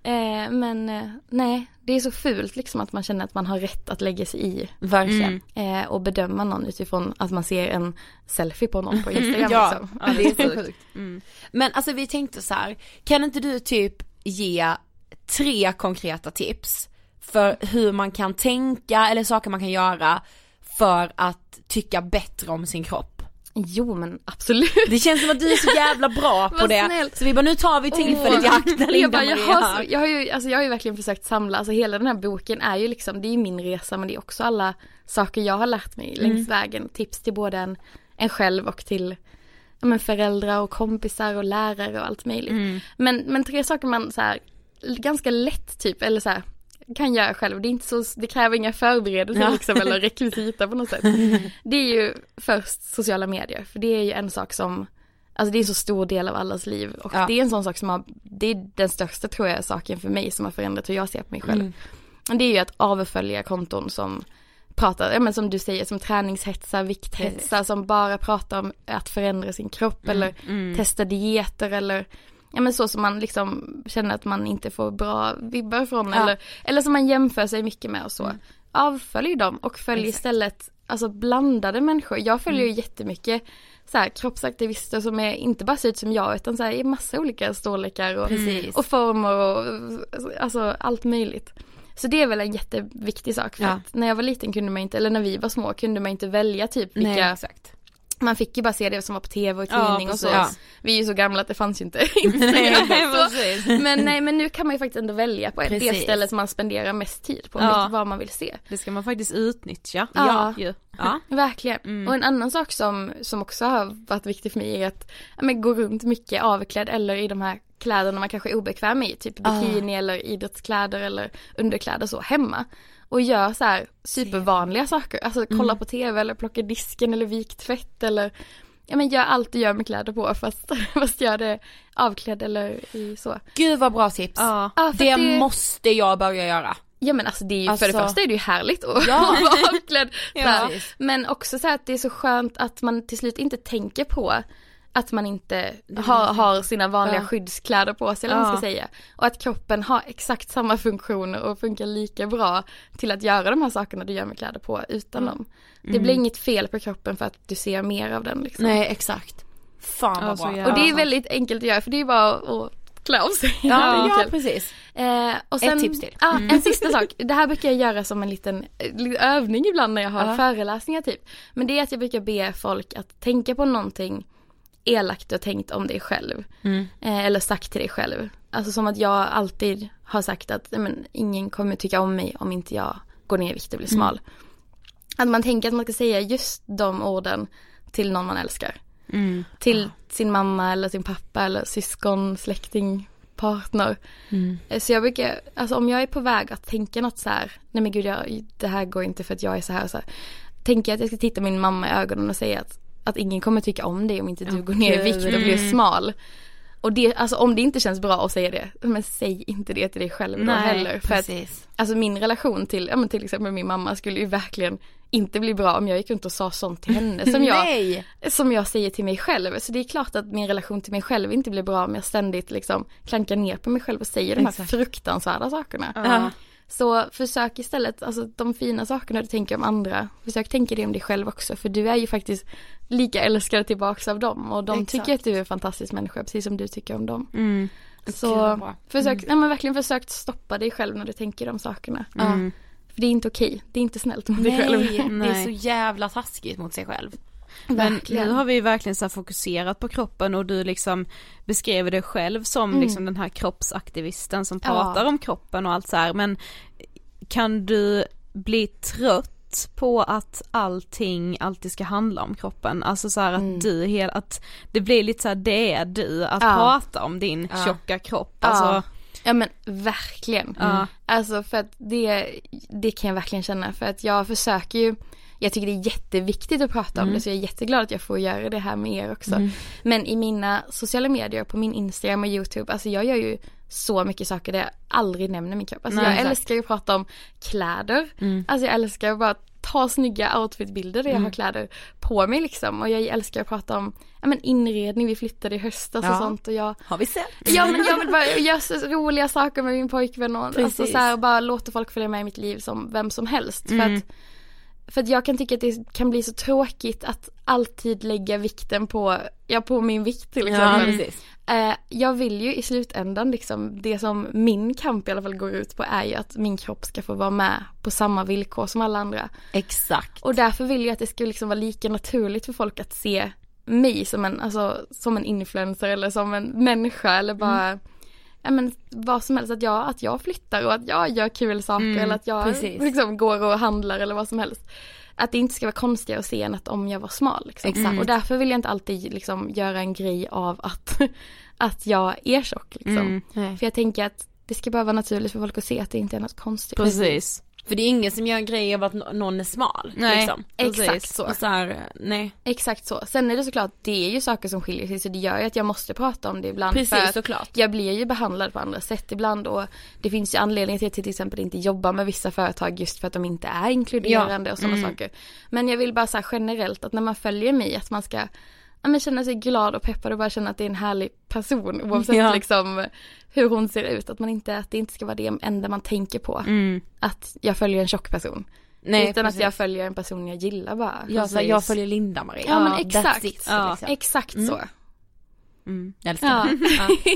Eh, men eh, nej, det är så fult liksom att man känner att man har rätt att lägga sig i.
Verkligen.
Eh, och bedöma någon utifrån att man ser en selfie på någon på Instagram
ja,
liksom.
ja, det är så sjukt. Men alltså vi tänkte så här, kan inte du typ ge tre konkreta tips för hur man kan tänka eller saker man kan göra för att tycka bättre om sin kropp?
Jo men absolut.
Det känns som att du är så jävla bra på det.
snällt.
Så vi bara nu tar vi tillfället i akt när
jag, bara, jag, har, jag, har ju, alltså jag har ju verkligen försökt samla, alltså hela den här boken är ju liksom, det är ju min resa men det är också alla saker jag har lärt mig
Mm.
längs vägen. Tips till både en, en själv och till ja, men föräldrar och kompisar och lärare och allt möjligt.
Mm.
Men, men tre saker man så här, ganska lätt typ, eller så här, kan göra själv. Det är inte så, det kräver inga förberedelser
Ja.
liksom eller rekvisita på något sätt. Det är ju först sociala medier, för det är ju en sak som Alltså det är en så stor del av allas liv och
Ja.
det är en sån sak som har, det är den största tror jag saken för mig som har förändrat hur jag ser på mig själv.
Mm.
Det är ju att avfölja konton som pratar, ja men som du säger, som träningshetsar, vikthetsar, som bara pratar om att förändra sin kropp eller testa dieter eller Ja men så som man liksom känner att man inte får bra vibbar från
Ja.
eller, eller som man jämför sig mycket med och så. Avfölj dem och följ
Exakt.
istället alltså blandade människor. Jag följer ju jättemycket så här, kroppsaktivister som är, inte bara ser ut som jag utan så här, i massa olika storlekar och,
Precis.
och former och alltså allt möjligt. Så det är väl en jätteviktig sak för
Ja.
att när jag var liten kunde man inte, eller när vi var små kunde man inte välja typ vilka,
Nej, exakt.
Man fick ju bara se det som var på tv och
Ja,
tidning och så.
precis.
Vi är ju så gamla att det fanns ju inte
Nej,
Instagram. Men nej men nu kan man ju faktiskt ändå välja på det
Precis.
stället som man spenderar mest tid på,
Ja.
vad man vill se.
Det ska man faktiskt utnyttja.
Ja.
ju. Ja.
Verkligen.
Mm.
Och en annan sak som, som också har varit viktig för mig är att ja, men, gå runt mycket avklädd eller i de här kläderna man kanske är obekväm i, typ
Ah.
bikini eller idrottskläder eller underkläder så hemma. Och gör så här supervanliga saker, alltså kolla
Mm.
på tv eller plocka disken eller vik tvätt eller Ja men gör allt du gör med kläder på fast, fast gör det avklädd eller i så.
Gud vad bra tips.
Ja, för
det,
det-
måste jag börja göra.
Ja men alltså det är ju, för
Alltså-
det första är det ju härligt att
Ja.
vara avklädd.
Ja.
Men också så här att det är så skönt att man till slut inte tänker på att man inte har, har sina vanliga
Ja.
skyddskläder på sig eller vad man
Ja.
ska säga. Och att kroppen har exakt samma funktioner och funkar lika bra till att göra de här sakerna du gör med kläder på utan dem. Det blir inget fel på kroppen för att du ser mer av den liksom.
Nej exakt. Fan vad
så
bra.
Och det är väldigt enkelt att göra för det är bara att klä av sig.
Ja, ja precis.
Eh, och sen,
Ett tips till.
Ja, en sista sak. Det här brukar jag göra som en liten, eh, liten övning ibland när jag har
Ja.
föreläsningar typ. Men det är att jag brukar be folk att tänka på någonting elakt du har tänkt om dig själv. Eh, eller sagt till dig själv. Alltså som att jag alltid har sagt att nej, men, ingen kommer tycka om mig om inte jag går ner i vikt och blir smal. Att man tänker att man ska säga just de orden till någon man älskar. Till sin mamma eller sin pappa eller syskon, släkting, partner. Eh, Så jag brukar, alltså om jag är på väg att tänka något så här, nej men gud jag, det här går inte för att jag är så här så här. Tänker jag att jag ska titta min mamma i ögonen och säga att, att ingen kommer tycka om dig om inte du går ner i vikt och blir smal. Och det, alltså om det inte känns bra att säga det, men säg inte det till dig själv då
Nej,
heller. För att,
precis.
alltså min relation till, ja men till exempel min mamma skulle ju verkligen inte bli bra om jag gick runt och sa sånt till henne som jag, som jag säger till mig själv. Så det är klart att min relation till mig själv inte blir bra om jag ständigt liksom klankar ner på mig själv och säger de här
Exakt.
fruktansvärda sakerna.
Ja.
Så försök istället, alltså de fina sakerna du tänker om andra, försök tänka det om dig själv också för du är ju faktiskt lika älskad tillbaks av dem och de
Exakt.
tycker att du är en fantastisk människa precis som du tycker om dem.
Mm.
Så
bra.
försök, nej men verkligen försök stoppa dig själv när du tänker de sakerna.
Mm.
För det är inte okej, det är inte snällt mot dig
Nej,
själv.
det är
Nej.
så jävla taskigt mot sig själv.
Men
Verkligen.
nu har vi ju verkligen så fokuserat på kroppen och du liksom beskrev dig själv som
Mm.
liksom den här kroppsaktivisten som
Ja.
pratar om kroppen och allt så här. men kan du bli trött på att allting alltid ska handla om kroppen? Alltså så att
Mm.
du, hel, att det blir lite så här, det är du, att
Ja.
prata om din
Ja.
tjocka kropp.
Ja.
Alltså,
Ja men verkligen.
Ja.
Alltså för att det, det kan jag verkligen känna för att jag försöker ju jag tycker det är jätteviktigt att prata om det så jag är jätteglad att jag får göra det här med er också. Men i mina sociala medier, på min Instagram och YouTube, alltså jag gör ju så mycket saker där jag aldrig nämner min kropp. Alltså
Nej,
jag
exakt.
älskar att prata om kläder. Alltså jag älskar att bara ta snygga outfitbilder där jag har kläder på mig liksom. Och jag älskar att prata om ja, men inredning, vi flyttade i höstas och
Ja.
sånt och jag
Har vi sett?
Ja men jag vill bara göra så roliga saker med min pojkvän och alltså så här, bara låta folk följa med i mitt liv som vem som helst. För, att, för att jag kan tycka att det kan bli så tråkigt att alltid lägga vikten på, ja på min vikt till
Ja,
exempel.
precis.
Eh, jag vill ju i slutändan liksom, det som min kamp i alla fall går ut på är ju att min kropp ska få vara med på samma villkor som alla andra.
Exakt.
Och därför vill jag att det ska liksom vara lika naturligt för folk att se mig som en, alltså, som en influencer eller som en människa eller bara Ja men vad som helst, att jag, att jag flyttar och att jag gör kul saker eller att jag
precis.
liksom går och handlar eller vad som helst. Att det inte ska vara konstigare att se än att om jag var smal. Liksom.
Exakt.
Och därför vill jag inte alltid liksom göra en grej av att, att jag är tjock. Liksom.
Nej.
För jag tänker att det ska bara vara naturligt för folk att se att det inte är något konstigt.
precis.
För det är ingen som gör en grej av att nå- någon är smal.
Nej,
liksom.
Exakt så.
Så här, nej.
Exakt så. Sen är det såklart, det är ju saker som skiljer sig så det gör ju att jag måste prata om det ibland.
Precis,
för
såklart.
Jag blir ju behandlad på andra sätt ibland och det finns ju anledningar till att jag till exempel inte jobbar med vissa företag just för att de inte är inkluderande och sådana saker. Men jag vill bara säga generellt att när man följer mig att man ska ja, men känna sig glad och peppad och bara känna att det är en härlig person oavsett
Ja.
liksom hur hon ser ut. Att man inte, att det inte ska vara det enda man tänker på. Att jag följer en tjock person.
Nej,
utan
precis.
att jag följer en person jag gillar bara.
Jag, så jag följer Linda-Marie.
Ja, men exakt.
it,
Ja.
liksom.
Exakt så.
Jag älskar
Ja.
det.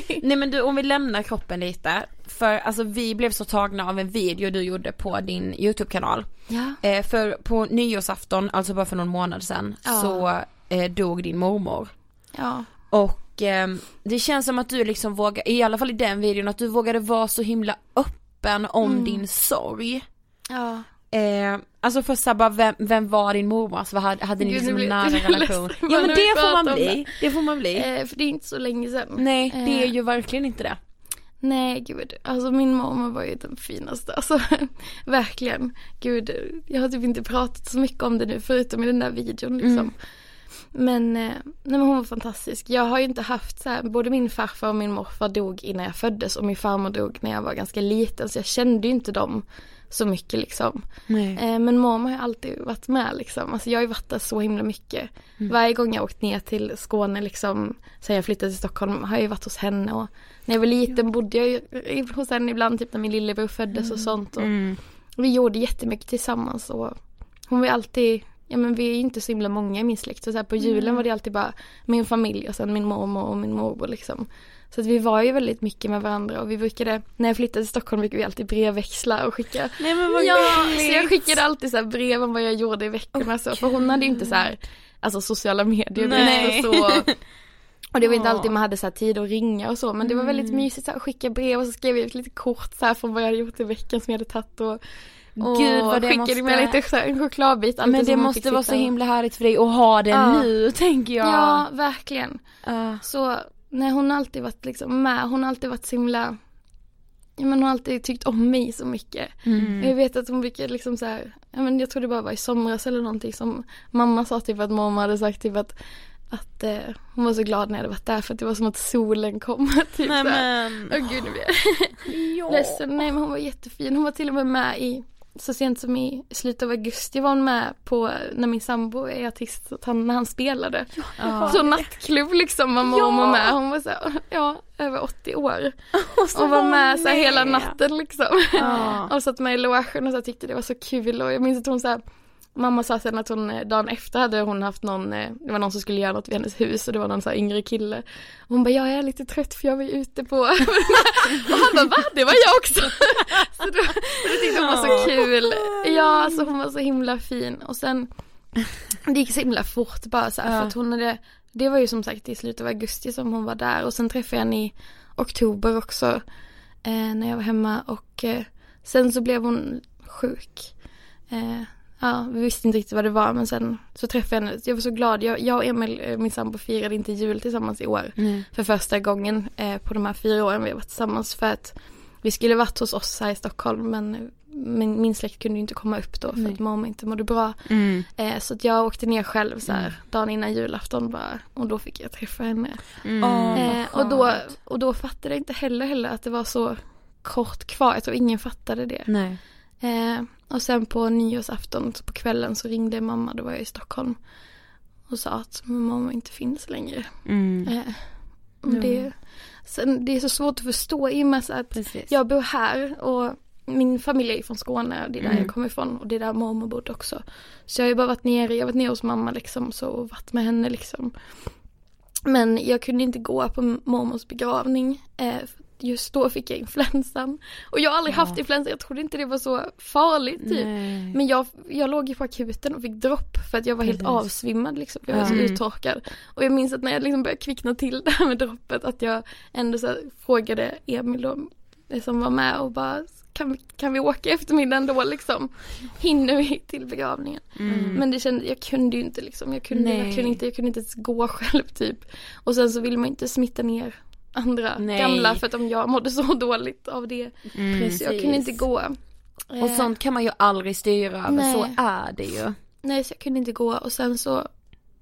Ja. Nej men du om vi lämnar kroppen lite. För alltså vi blev så tagna av en video du gjorde på din YouTube-kanal.
Ja.
Eh, för på nyårsafton, alltså bara för någon månad sedan,
Ja.
så eh, dog din mormor.
Ja.
Och eh, det känns som att du liksom vågar, i alla fall i den videon, att du vågade vara så himla öppen om
Mm.
din sorg.
Ja.
Eh, alltså såhär bara, vem, vem var din mormor? Alltså, vad hade, hade ni
Gud,
liksom en nära relation? Ja men det får man bli, det får man bli.
Eh, för det är inte så länge sedan.
Nej det är
eh.
ju verkligen inte det.
Nej gud, alltså min mormor var ju den finaste, alltså verkligen. Gud, jag har typ inte pratat så mycket om det nu förutom i den där videon liksom.
Mm.
Men, eh, nej men hon var fantastisk. Jag har ju inte haft så här, både min farfar och min morfar dog innan jag föddes och min farmor dog när jag var ganska liten så jag kände ju inte dem så mycket liksom.
Nej.
Eh, men mormor har alltid varit med liksom. Alltså jag har ju varit där så himla mycket. Varje gång jag åkt ner till Skåne liksom, sen jag flyttade till Stockholm har jag ju varit hos henne och när jag var liten bodde jag ju hos henne ibland, typ när min lillebror föddes och sånt. Och
Mm.
Vi gjorde jättemycket tillsammans och hon var ju alltid, ja men vi är ju inte så himla många i min släkt så, så här, på julen var det alltid bara min familj och sen min mormor och min morbror liksom. Så att vi var ju väldigt mycket med varandra och vi brukade, när jag flyttade till Stockholm brukade vi alltid brevväxla och skicka
Nej men vad
Ja,
gulligt.
så jag skickade alltid så här brev om vad jag gjorde i veckorna så, för hon hade ju inte så här, alltså sociala medier
Nej.
och så. Och det var inte alltid man hade så här tid att ringa och så men det var väldigt mysigt så här, att skicka brev och så skrev jag ut lite kort så här från vad jag hade gjort i veckan som jag hade tagit och, och
Gud, vad det
skickade
måste-
med lite så här, en chokladbit.
Men det måste vara så himla härligt för dig att ha det
Ja.
nu tänker jag.
Ja, verkligen.
Ja.
Så nej hon har alltid varit liksom med, hon har alltid varit så himla Ja men hon har alltid tyckt om mig så mycket.
Mm.
Jag vet att hon brukar liksom så här, ja men jag tror det bara var i somras eller någonting som mamma sa typ att mamma hade sagt typ att att eh, hon var så glad när jag hade varit där för att det var som att solen kom. typ
Nej men.
Åh gud nu blir jag ledsen. Nej men hon var jättefin. Hon var till och med med i så sent som i slutet av augusti var hon med på när min sambo är artist, så att han, när han spelade. Så nattklubb liksom var mormor med. Hon var så här, ja, över 80 år. Och var med så här hela natten liksom.
Ja.
Och satt med i logen och så tyckte det var så kul och jag minns att hon så här, Mamma sa sen att hon eh, dagen efter hade hon haft någon, eh, det var någon som skulle göra något vid hennes hus och det var någon så här yngre kille. Och hon bara, jag är lite trött för jag var ute på, och han bara, va? Det var jag också. så då, det tyckte hon var så kul. Ja, alltså hon var så himla fin och sen, det gick så himla fort bara så här, för att hon hade, det var ju som sagt i slutet av augusti som hon var där och sen träffade jag henne i oktober också eh, när jag var hemma och eh, sen så blev hon sjuk. Eh, ja, vi visste inte riktigt vad det var men sen så träffade jag henne. Jag var så glad. Jag, jag och Emil, eh, min sambo, firade inte jul tillsammans i år. För första gången eh, på de här fyra åren vi har varit tillsammans för att vi skulle varit hos oss här i Stockholm men min, min släkt kunde ju inte komma upp då för att mamma inte mådde bra.
Mm.
Eh, så att jag åkte ner själv så här dagen innan julafton bara och då fick jag träffa henne.
Mm.
Eh, och, då, och då fattade jag inte heller heller att det var så kort kvar. Jag tror ingen fattade det.
Nej.
Eh, och sen på nyårsafton så på kvällen så ringde mamma, då var jag i Stockholm. Och sa att mamma inte finns längre.
Mm.
Eh, det, sen, det är så svårt att förstå i och med att
Precis.
jag bor här och min familj är från Skåne och det är där
Mm.
jag kommer ifrån och det är där mormor bodde också. Så jag har ju bara varit nere, jag har varit nere hos mamma liksom så och varit med henne liksom. Men jag kunde inte gå på mormors begravning. Eh, just då fick jag influensan. Och jag har aldrig haft influensa, jag trodde inte det var så farligt typ.
Nej.
Men jag, jag låg ju på akuten och fick dropp för att jag var helt
Precis.
avsvimmad liksom. Jag var så
Mm.
uttorkad. Och jag minns att när jag liksom började kvickna till det här med droppet att jag ändå så frågade Emil då, som var med och bara kan vi, kan vi åka eftermiddagen då liksom? Hinner vi till begravningen? Men det kände, jag kunde ju inte liksom, jag kunde
Nej.
verkligen inte, jag kunde inte ens gå själv typ. Och sen så vill man inte smitta ner andra
Nej.
gamla för att om jag mådde så dåligt av det.
Mm.
Så jag kunde inte gå.
Och
Eh,
sånt kan man ju aldrig styra över,
Nej.
så är det ju.
Nej, så jag kunde inte gå och sen så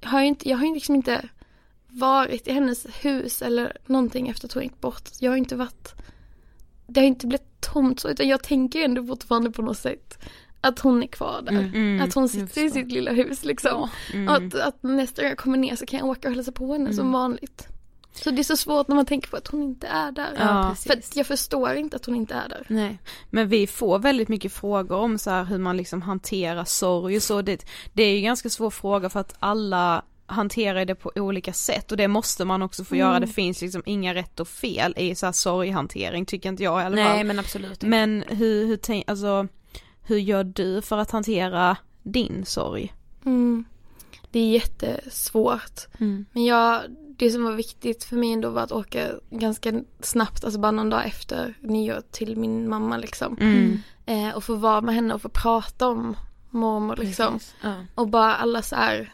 har jag inte, jag har liksom inte varit i hennes hus eller någonting efter att hon gick bort. Jag har inte varit, det har inte blivit tomt så utan jag tänker ändå fortfarande på något sätt att hon är kvar där.
Mm,
att hon sitter i sitt lilla hus liksom.
Mm.
Och att, att nästa gång jag kommer ner så kan jag åka och hälsa på henne som vanligt. Så det är så svårt när man tänker på att hon inte är där.
Ja,
För att jag förstår inte att hon inte är där.
Nej, men vi får väldigt mycket frågor om så här hur man liksom hanterar sorg och så. Det, det är ju ganska svår fråga för att alla hanterar det på olika sätt och det måste man också få göra. Det finns liksom inga rätt och fel i så här sorghantering tycker inte jag i alla fall.
Nej men absolut inte.
Men hur, hur, tänk, alltså, hur gör du för att hantera din sorg?
Mm. Det är jättesvårt.
Mm.
Men jag, det som var viktigt för mig ändå var att åka ganska snabbt, alltså bara någon dag efter nyår till min mamma liksom.
Mm.
Eh, och få vara med henne och få prata om mormor liksom.
Precis. Ja.
Och bara alla så här,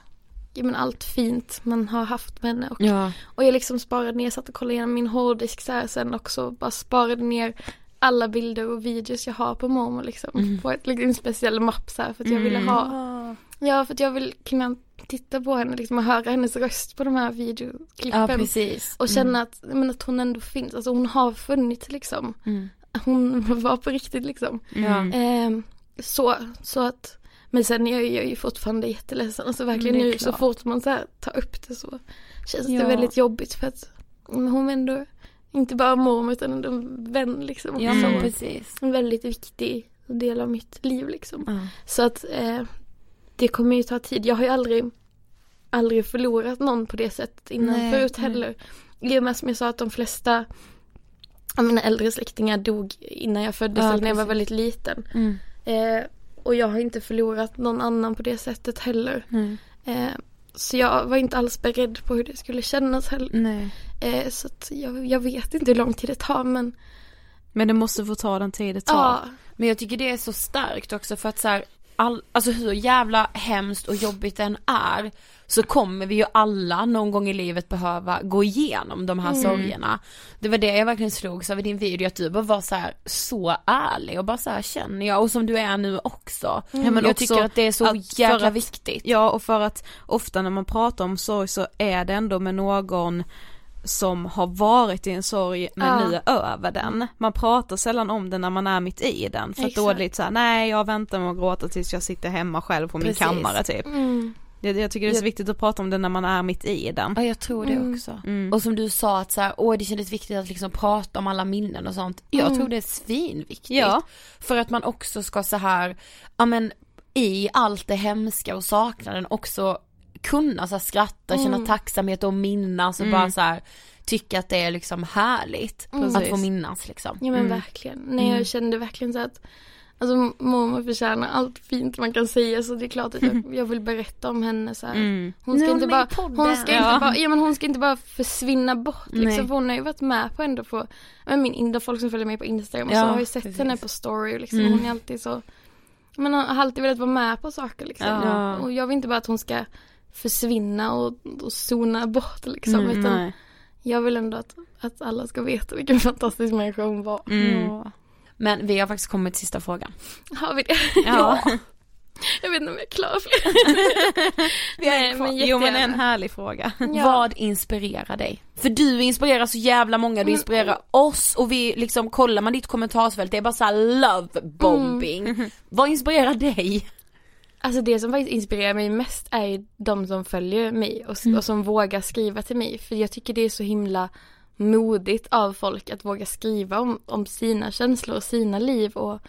ja men allt fint man har haft med henne. Och,
Ja.
och jag liksom sparade ner, satt och kollade igenom min hårddisk så här sen också. Bara sparade ner alla bilder och videos jag har på mormor liksom. På ett, liksom, en speciell mapp så här för att jag ville ha. Ja för att jag vill kunna titta på henne liksom och höra hennes röst på de här videoklippen.
ja.
Och känna att, men att hon ändå finns, alltså hon har funnits liksom.
Mm.
hon var på riktigt liksom.
Ja.
Eh, så, så att, men sen jag, jag är ju fortfarande jätteledsen. Alltså verkligen
är
nu så
klart.
fort man så här tar upp det så känns
Ja.
det väldigt jobbigt för att hon är ändå inte bara mormor utan ändå en vän liksom.
Ja
Så
precis.
en väldigt viktig del av mitt liv liksom. Så att eh, det kommer ju ta tid. Jag har ju aldrig, aldrig förlorat någon på det sättet innan
Nej,
förut heller. I och med som jag sa att de flesta av mina äldre släktingar dog innan jag föddes
Ja,
eller när jag var väldigt liten.
Mm.
Eh, och jag har inte förlorat någon annan på det sättet heller.
Mm.
Eh, så jag var inte alls beredd på hur det skulle kännas heller.
Nej.
Eh, så jag, jag vet inte hur lång tid det tar men
Men det måste få ta den tid det tar.
ja.
Men jag tycker det är så starkt också för att så här, all, alltså hur jävla hemskt och jobbigt den är så kommer vi ju alla någon gång i livet behöva gå igenom de här
Mm.
sorgerna. Det var det jag verkligen slogs av i din video att du bara var så här så ärlig och bara så här känner jag och som du är nu också.
Ja, men
jag
också
tycker att det är så jävla
att-
viktigt.
Ja och för att ofta när man pratar om sorg så är det ändå med någon som har varit i en sorg men
Ja.
nu är över den. Man pratar sällan om det när man är mitt i den för att då är det lite såhär, nej jag väntar med att gråta tills jag sitter hemma själv på min
Precis.
kammare typ.
Mm.
Jag, jag tycker det är så viktigt att prata om det när man är mitt i den.
Ja jag tror det
Mm.
också.
Mm.
Och som du sa att så här, åh det kändes viktigt att liksom prata om alla minnen och sånt. Jag
Mm.
tror det är svinviktigt.
Ja.
För att man också ska så här, ja men i allt det hemska och saknaden också kunna så här, skratta, känna
Mm.
tacksamhet och minnas och
Mm.
bara så här tycka att det är liksom härligt
Mm.
att få minnas liksom.
Ja men
Mm.
verkligen. Nej
Mm.
jag kände verkligen så att Alltså mormor förtjänar allt fint man kan säga så det är klart att jag, jag vill berätta om henne så här.
Mm.
Hon ska inte bara, hon ska
Ja.
inte bara, ja men hon ska inte bara försvinna bort liksom.
Nej.
För hon har ju varit med på ändå på, men min, in- folk som följer mig på Instagram och
Ja,
så har ju sett
precis.
henne på story och liksom.
Mm.
Hon är alltid så, men hon har alltid velat vara med på saker liksom.
Ja.
Och jag vill inte bara att hon ska försvinna och, och zona bort liksom.
Mm,
utan
Nej.
jag vill ändå att, att alla ska veta vilken fantastisk människa hon var.
Mm.
Men vi har faktiskt kommit till sista frågan.
Har vi det?
Ja.
Jag vet inte om jag är klar för det. Nej, men
Jo men en härlig fråga.
Ja.
Vad inspirerar dig? För du inspirerar så jävla många, du inspirerar oss och vi liksom, kollar man ditt kommentarsfält, det är bara såhär love bombing.
Mm.
Vad inspirerar dig?
Alltså det som faktiskt inspirerar mig mest är ju de som följer mig och,
Mm.
och som vågar skriva till mig. För jag tycker det är så himla modigt av folk att våga skriva om, om sina känslor och sina liv och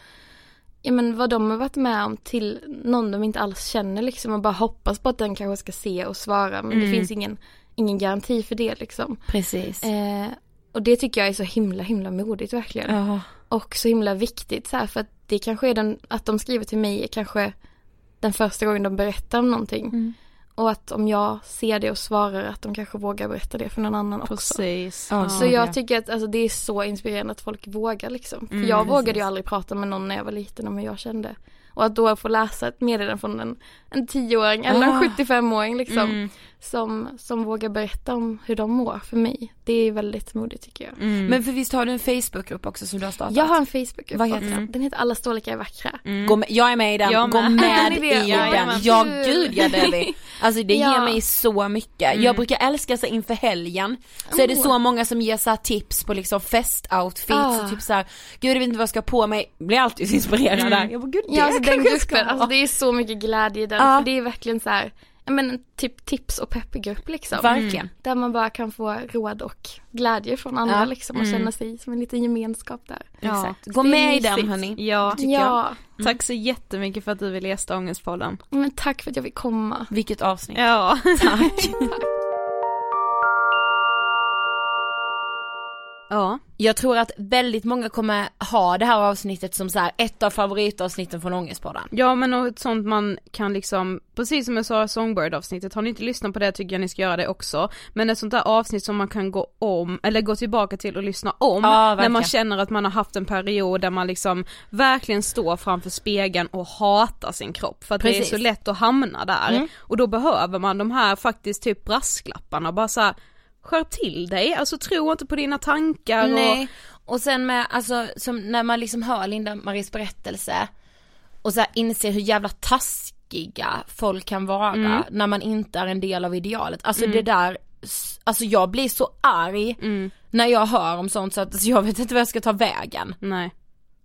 ja, men vad de har varit med om till någon de inte alls känner liksom och bara hoppas på att den kanske ska se och svara men det
Mm.
finns ingen, ingen garanti för det liksom.
Precis.
Eh, och det tycker jag är så himla himla modigt verkligen.
Ja.
Och så himla viktigt så här för att det kanske är den, att de skriver till mig är kanske den första gången de berättar om någonting.
Mm.
Och att om jag ser det och svarar att de kanske vågar berätta det för någon annan också.
Precis.
Ja,
Så
Ja.
jag tycker att alltså, det är så inspirerande att folk vågar liksom. För
Mm,
jag vågade
precis.
ju aldrig prata med någon när jag var liten om hur jag kände. Och att då få läsa ett meddelande från en, en 10-åring eller en
Ah.
75-åring liksom.
Mm.
Som, som vågar berätta om hur de mår för mig. Det är väldigt modigt tycker jag.
Mm.
Men för visst har du en Facebookgrupp också som du har startat?
Jag har en Facebookgrupp
Vad heter den?
Den heter Alla storlekar är vackra.
Mm.
Gå med, jag är med i den,
Jag
gå
med.
med i
det?
den. Ja
Kul.
gud ja vi. Alltså det
Ja.
ger mig så mycket.
Mm.
Jag brukar älska så inför helgen så är det
Oh.
så många som ger så här tips på liksom festoutfits
Ah.
och typ så här, gud jag vet inte vad jag ska ha på mig, blir alltid inspirerad
Mm.
där. Jag bara gud det
Ja alltså den gruppen, alltså det är så mycket glädje i den.
Ja.
För det är verkligen så här, ja men typ tips och peppgrupp liksom.
Verkligen.
Där man bara kan få råd och glädje från andra
Ja.
liksom och
Mm.
känna sig som en liten gemenskap där.
Ja.
Exakt. Gå med i den hörni.
Ja.
Ja,
Tack så jättemycket för att du ville gästa Ångestpodden.
men tack för att jag fick komma.
Vilket avsnitt.
Ja.
Tack.
Ja.
Jag tror att väldigt många kommer ha det här avsnittet som så här ett av favoritavsnitten från Ångestpodden.
Ja men och ett sånt man kan liksom, precis som jag sa Songbird avsnittet, har ni inte lyssnat på det tycker jag ni ska göra det också. Men ett sånt där avsnitt som man kan gå om, eller gå tillbaka till och lyssna om.
Ja,
när man känner att man har haft en period där man liksom verkligen står framför spegeln och hatar sin kropp. För att det är
Precis.
så lätt att hamna där.
Mm.
Och då behöver man de här faktiskt typ brasklapparna, bara så här, skärp till dig, alltså tro inte på dina tankar och
Nej, och sen med, alltså som när man liksom hör Linda Maries berättelse och så här inser hur jävla taskiga folk kan vara
Mm.
när man inte är en del av idealet. Alltså det där alltså jag blir så arg
Mm.
när jag hör om sånt så att alltså, jag vet inte vad jag ska ta vägen.
Nej.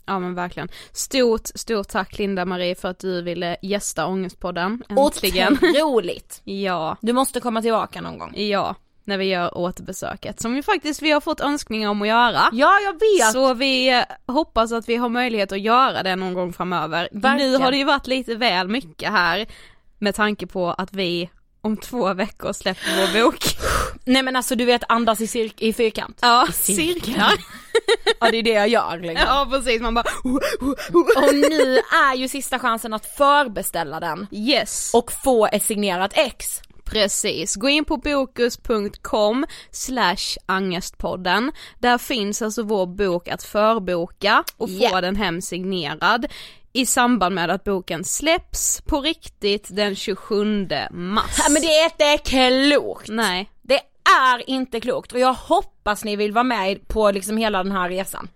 Ja men verkligen. Stort, stort tack Linda-Marie för att du ville gästa Ångestpodden. Äntligen.
Otroligt!
ja,
Du måste komma tillbaka någon gång.
ja. När vi gör återbesöket som vi faktiskt vi har fått önskningar om att göra.
Ja jag vet!
Så vi hoppas att vi har möjlighet att göra det någon gång framöver.
Verkligen.
Nu har det ju varit lite väl mycket här med tanke på att vi om två veckor släpper vår bok.
Nej men alltså du vet andas i, cir- i fyrkant.
Ja,
cirkel.
cirklar.
Ja det är det jag gör liksom.
Ja precis, man bara
Och nu är ju sista chansen att förbeställa den
yes.
och få ett signerat ex.
Precis, gå in på bokus.com slash angestpodden. Där finns alltså vår bok att förboka och få den hem signerad i samband med att boken släpps på riktigt den 27 mars.
Ja, men det är inte klokt.
Nej,
Det är inte klokt och jag hoppas ni vill vara med på liksom hela den här resan.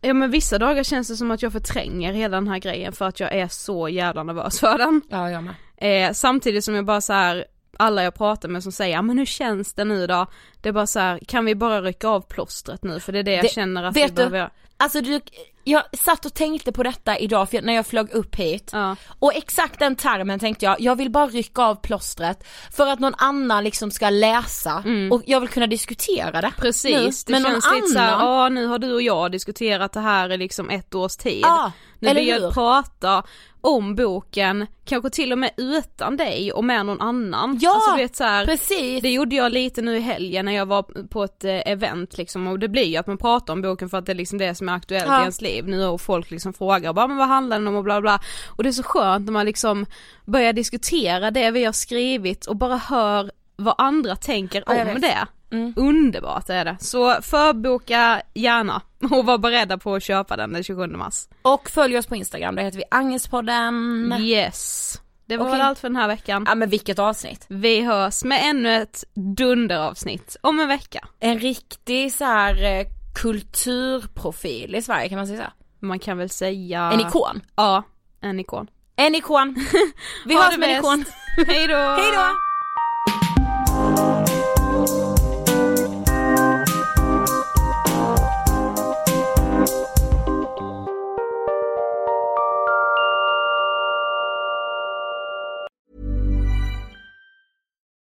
ja men vissa dagar känns det som att jag förtränger hela den här grejen för att jag är så jävla nervös för den.
Ja jag med.
Eh, samtidigt som jag bara så här alla jag pratar med som säger, "Ja, men hur känns det nu då? Det är bara så här, kan vi bara rycka av plåstret nu? För det är det jag
Det-
känner att
vet
vi
du-
behöver göra.
Alltså du, jag satt och tänkte på detta idag för när jag flög upp hit
Ja.
och exakt den termen tänkte jag, jag vill bara rycka av plåstret för att någon annan liksom ska läsa och jag vill kunna diskutera det.
Precis,
nu,
det
med
känns
någon
lite såhär, ja nu har du och jag diskuterat det här i liksom ett års tid.
Ja,
nu
eller
vill jag
hur?
prata om boken, kanske till och med utan dig och med någon annan.
Ja,
alltså, vet, så här,
precis.
Det gjorde jag lite nu i helgen när jag var på ett eh, event liksom och det blir ju att man pratar om boken för att det är liksom det som är aktuellt
Ja.
i ens liv nu och folk liksom frågar bara men vad handlar den om och bla bla och det är så skönt när man liksom börjar diskutera det vi har skrivit och bara hör vad andra tänker
Ja,
om det.
Mm.
Underbart är det. Så förboka gärna och var beredda på att köpa den den 27 mars.
Och följ oss på Instagram, där heter vi Angestpodden.
Yes. Det var väl allt för den här veckan.
Ja men vilket avsnitt.
Vi hörs med ännu ett dunderavsnitt om en vecka.
En riktig så här eh, kulturprofil i Sverige kan man säga så.
Man kan väl säga...
En ikon.
Ja, en ikon.
En ikon. Vi
Ha
hörs
det
med en ikon.
Hej då!
Hej då!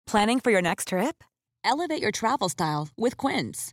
Planning for your next trip?
Elevate your travel style with Quince.